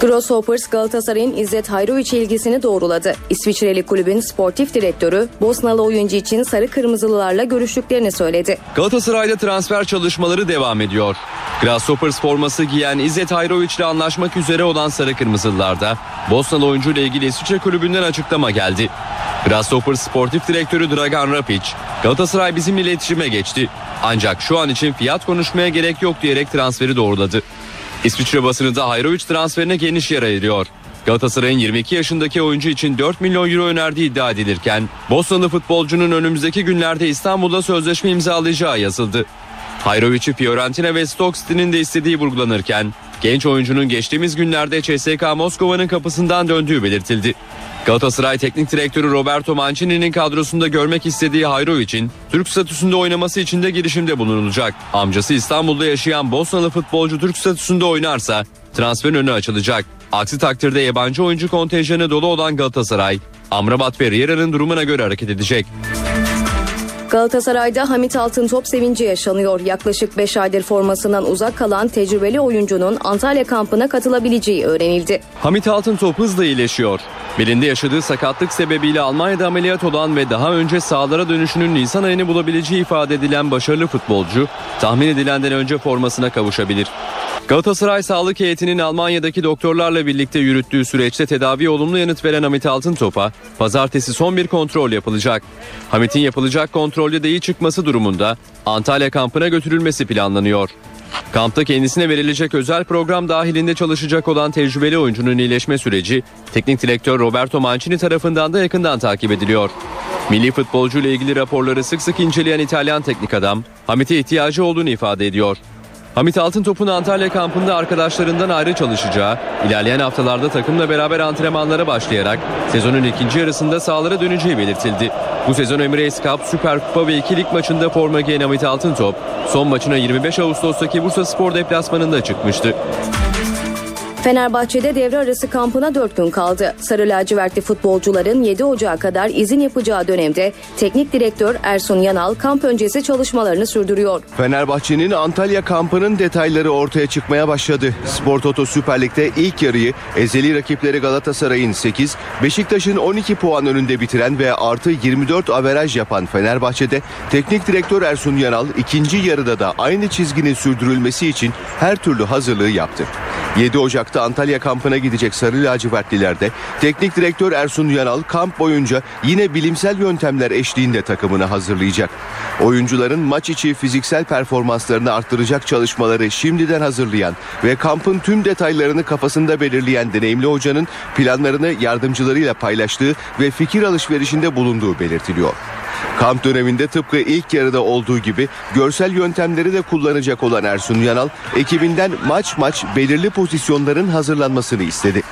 Grasshoppers Galatasaray'ın İzzet Hayroviç ilgisini doğruladı. İsviçreli kulübün sportif direktörü Bosnalı oyuncu için sarı kırmızılılarla görüştüklerini söyledi. Galatasaray'da transfer çalışmaları devam ediyor. Grasshoppers forması giyen İzzet Hayroviç ile anlaşmak üzere olan sarı kırmızılılarda Bosnalı oyuncu ile ilgili İsviçre kulübünden açıklama geldi. Grasshoppers sportif direktörü Dragan Rapic, Galatasaray bizimle iletişime geçti. Ancak şu an için fiyat konuşmaya gerek yok diyerek transferi doğruladı. İsviçre basınında Hayrovic transferine geniş yer ayırıyor. Galatasaray'ın 22 yaşındaki oyuncu için 4 milyon euro önerdiği iddia edilirken Bosnalı futbolcunun önümüzdeki günlerde İstanbul'da sözleşme imzalayacağı yazıldı. Hayrovic'i Fiorentina ve Stoke City'nin de istediği vurgulanırken genç oyuncunun geçtiğimiz günlerde CSK Moskova'nın kapısından döndüğü belirtildi. Galatasaray Teknik Direktörü Roberto Mancini'nin kadrosunda görmek istediği Hayrovic'in Türk statüsünde oynaması için de girişimde bulunulacak. Amcası İstanbul'da yaşayan Bosnalı futbolcu Türk statüsünde oynarsa transferin önü açılacak. Aksi takdirde yabancı oyuncu kontenjanı dolu olan Galatasaray, Amrabat ve Riera'nın durumuna göre hareket edecek. Galatasaray'da Hamit Altıntop sevinci yaşanıyor. Yaklaşık 5 aydır formasından uzak kalan tecrübeli oyuncunun Antalya kampına katılabileceği öğrenildi. Hamit Altıntop hızla iyileşiyor. Belinde yaşadığı sakatlık sebebiyle Almanya'da ameliyat olan ve daha önce sahalara dönüşünün Nisan ayını bulabileceği ifade edilen başarılı futbolcu tahmin edilenden önce formasına kavuşabilir. Galatasaray sağlık heyetinin Almanya'daki doktorlarla birlikte yürüttüğü süreçte tedavi olumlu yanıt veren Hamit Altıntop'a pazartesi son bir kontrol yapılacak. Hamit'in yapılacak kontrolde de çıkması durumunda Antalya kampına götürülmesi planlanıyor. Kampta kendisine verilecek özel program dahilinde çalışacak olan tecrübeli oyuncunun iyileşme süreci teknik direktör Roberto Mancini tarafından da yakından takip ediliyor. Milli futbolcu ile ilgili raporları sık sık inceleyen İtalyan teknik adam Hamit'e ihtiyacı olduğunu ifade ediyor. Hamit Altıntop'un Antalya kampında arkadaşlarından ayrı çalışacağı, ilerleyen haftalarda takımla beraber antrenmanlara başlayarak sezonun ikinci yarısında sahalara döneceği belirtildi. Bu sezon Emirates Cup, Süper Kupa ve 2 lig maçında forma giyen Hamit Altıntop, son maçına 25 Ağustos'taki Bursa Spor deplasmanında çıkmıştı. Fenerbahçe'de devre arası kampına 4 gün kaldı. Sarı lacivertli futbolcuların 7 Ocağı kadar izin yapacağı dönemde teknik direktör Ersun Yanal kamp öncesi çalışmalarını sürdürüyor. Fenerbahçe'nin Antalya kampının detayları ortaya çıkmaya başladı. Spor Toto Süper Lig'de ilk yarıyı ezeli rakipleri Galatasaray'ın 8, Beşiktaş'ın 12 puan önünde bitiren ve artı 24 averaj yapan Fenerbahçe'de teknik direktör Ersun Yanal ikinci yarıda da aynı çizginin sürdürülmesi için her türlü hazırlığı yaptı. 7 Ocak'ta Antalya kampına gidecek Sarı Lacivertlilerde teknik direktör Ersun Yanal kamp boyunca yine bilimsel yöntemler eşliğinde takımını hazırlayacak. Oyuncuların maç içi fiziksel performanslarını arttıracak çalışmaları şimdiden hazırlayan ve kampın tüm detaylarını kafasında belirleyen deneyimli hocanın planlarını yardımcılarıyla paylaştığı ve fikir alışverişinde bulunduğu belirtiliyor. Kamp döneminde tıpkı ilk yarıda olduğu gibi görsel yöntemleri de kullanacak olan Ersun Yanal ekibinden maç maç belirli pozisyonların hazırlanmasını istedi.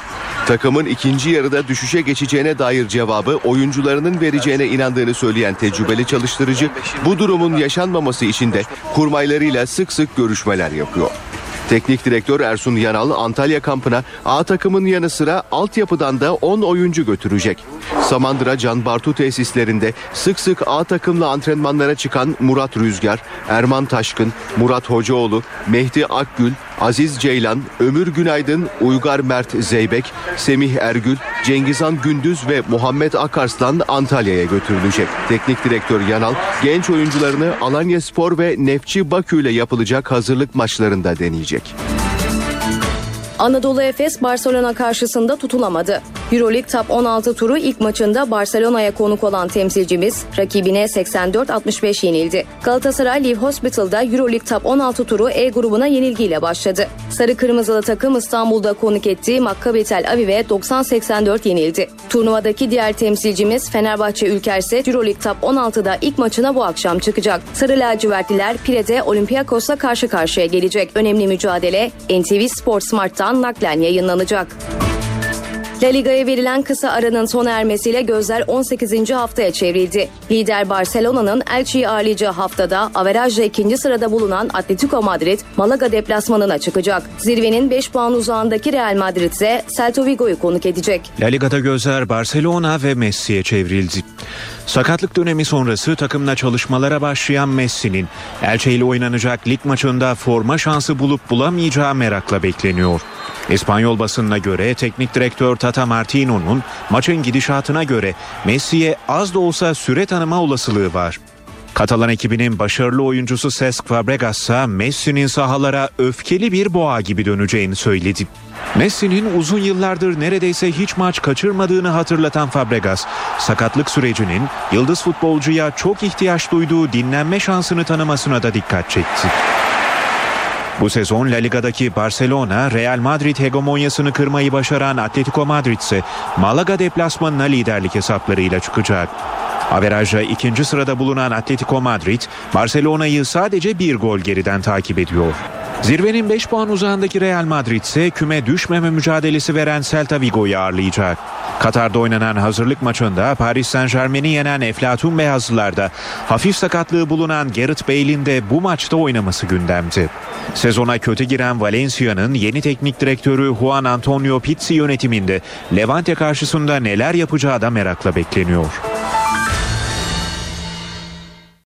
Takımın ikinci yarıda düşüşe geçeceğine dair cevabı oyuncularının vereceğine inandığını söyleyen tecrübeli çalıştırıcı bu durumun yaşanmaması için de kurmaylarıyla sık sık görüşmeler yapıyor. Teknik direktör Ersun Yanal Antalya kampına A takımın yanı sıra altyapıdan da 10 oyuncu götürecek. Samandıra Can Bartu tesislerinde sık sık A takımla antrenmanlara çıkan Murat Rüzgar, Erman Taşkın, Murat Hocaoğlu, Mehdi Akgül, Aziz Ceylan, Ömür Günaydın, Uygar Mert Zeybek, Semih Ergül, Cengizhan Gündüz ve Muhammed Akarslan Antalya'ya götürülecek. Teknik direktör Yanal genç oyuncularını Alanya Spor ve Nefçi Bakü ile yapılacak hazırlık maçlarında deneyecek. Anadolu Efes Barcelona karşısında tutulamadı. Euroleague Top 16 turu ilk maçında Barcelona'ya konuk olan temsilcimiz rakibine 84-65 yenildi. Galatasaray Live Hospital'da Euroleague Top 16 turu E grubuna yenilgiyle başladı. Sarı Kırmızılı takım İstanbul'da konuk ettiği Maccabi Tel Aviv'e 90-84 yenildi. Turnuvadaki diğer temsilcimiz Fenerbahçe Ülker ise Euroleague Top 16'da ilk maçına bu akşam çıkacak. Sarı lacivertliler Pire'de Olympiakos'la karşı karşıya gelecek. Önemli mücadele NTV Sport Smart'tan naklen yayınlanacak. La Liga'ya verilen kısa aranın sona ermesiyle gözler 18. haftaya çevrildi. Lider Barcelona'nın Elche'yi ağırlayacağı haftada averajla ikinci sırada bulunan Atletico Madrid Malaga deplasmanına çıkacak. Zirvenin 5 puan uzağındaki Real Madrid ise Celta Vigo'yu konuk edecek. La Liga'da gözler Barcelona ve Messi'ye çevrildi. Sakatlık dönemi sonrası takımla çalışmalara başlayan Messi'nin Elche ile oynanacak lig maçında forma şansı bulup bulamayacağı merakla bekleniyor. İspanyol basınına göre teknik direktör Tata Martino'nun maçın gidişatına göre Messi'ye az da olsa süre tanıma olasılığı var. Katalan ekibinin başarılı oyuncusu Cesc Fabregas ise Messi'nin sahalara öfkeli bir boğa gibi döneceğini söyledi. Messi'nin uzun yıllardır neredeyse hiç maç kaçırmadığını hatırlatan Fabregas, sakatlık sürecinin yıldız futbolcuya çok ihtiyaç duyduğu dinlenme şansını tanımasına da dikkat çekti. Bu sezon La Liga'daki Barcelona, Real Madrid hegemonyasını kırmayı başaran Atletico Madrid ise Malaga deplasmanına liderlik hesaplarıyla çıkacak. Averajla ikinci sırada bulunan Atletico Madrid, Barcelona'yı sadece bir gol geriden takip ediyor. Zirvenin 5 puan uzağındaki Real Madrid ise küme düşmeme mücadelesi veren Celta Vigo'yu ağırlayacak. Katar'da oynanan hazırlık maçında Paris Saint Germain'i yenen Eflatun Beyazlılar'da hafif sakatlığı bulunan Gareth Bale'in de bu maçta oynaması gündemdi. Sezona kötü giren Valencia'nın yeni teknik direktörü Juan Antonio Pizzi yönetiminde Levante karşısında neler yapacağı da merakla bekleniyor.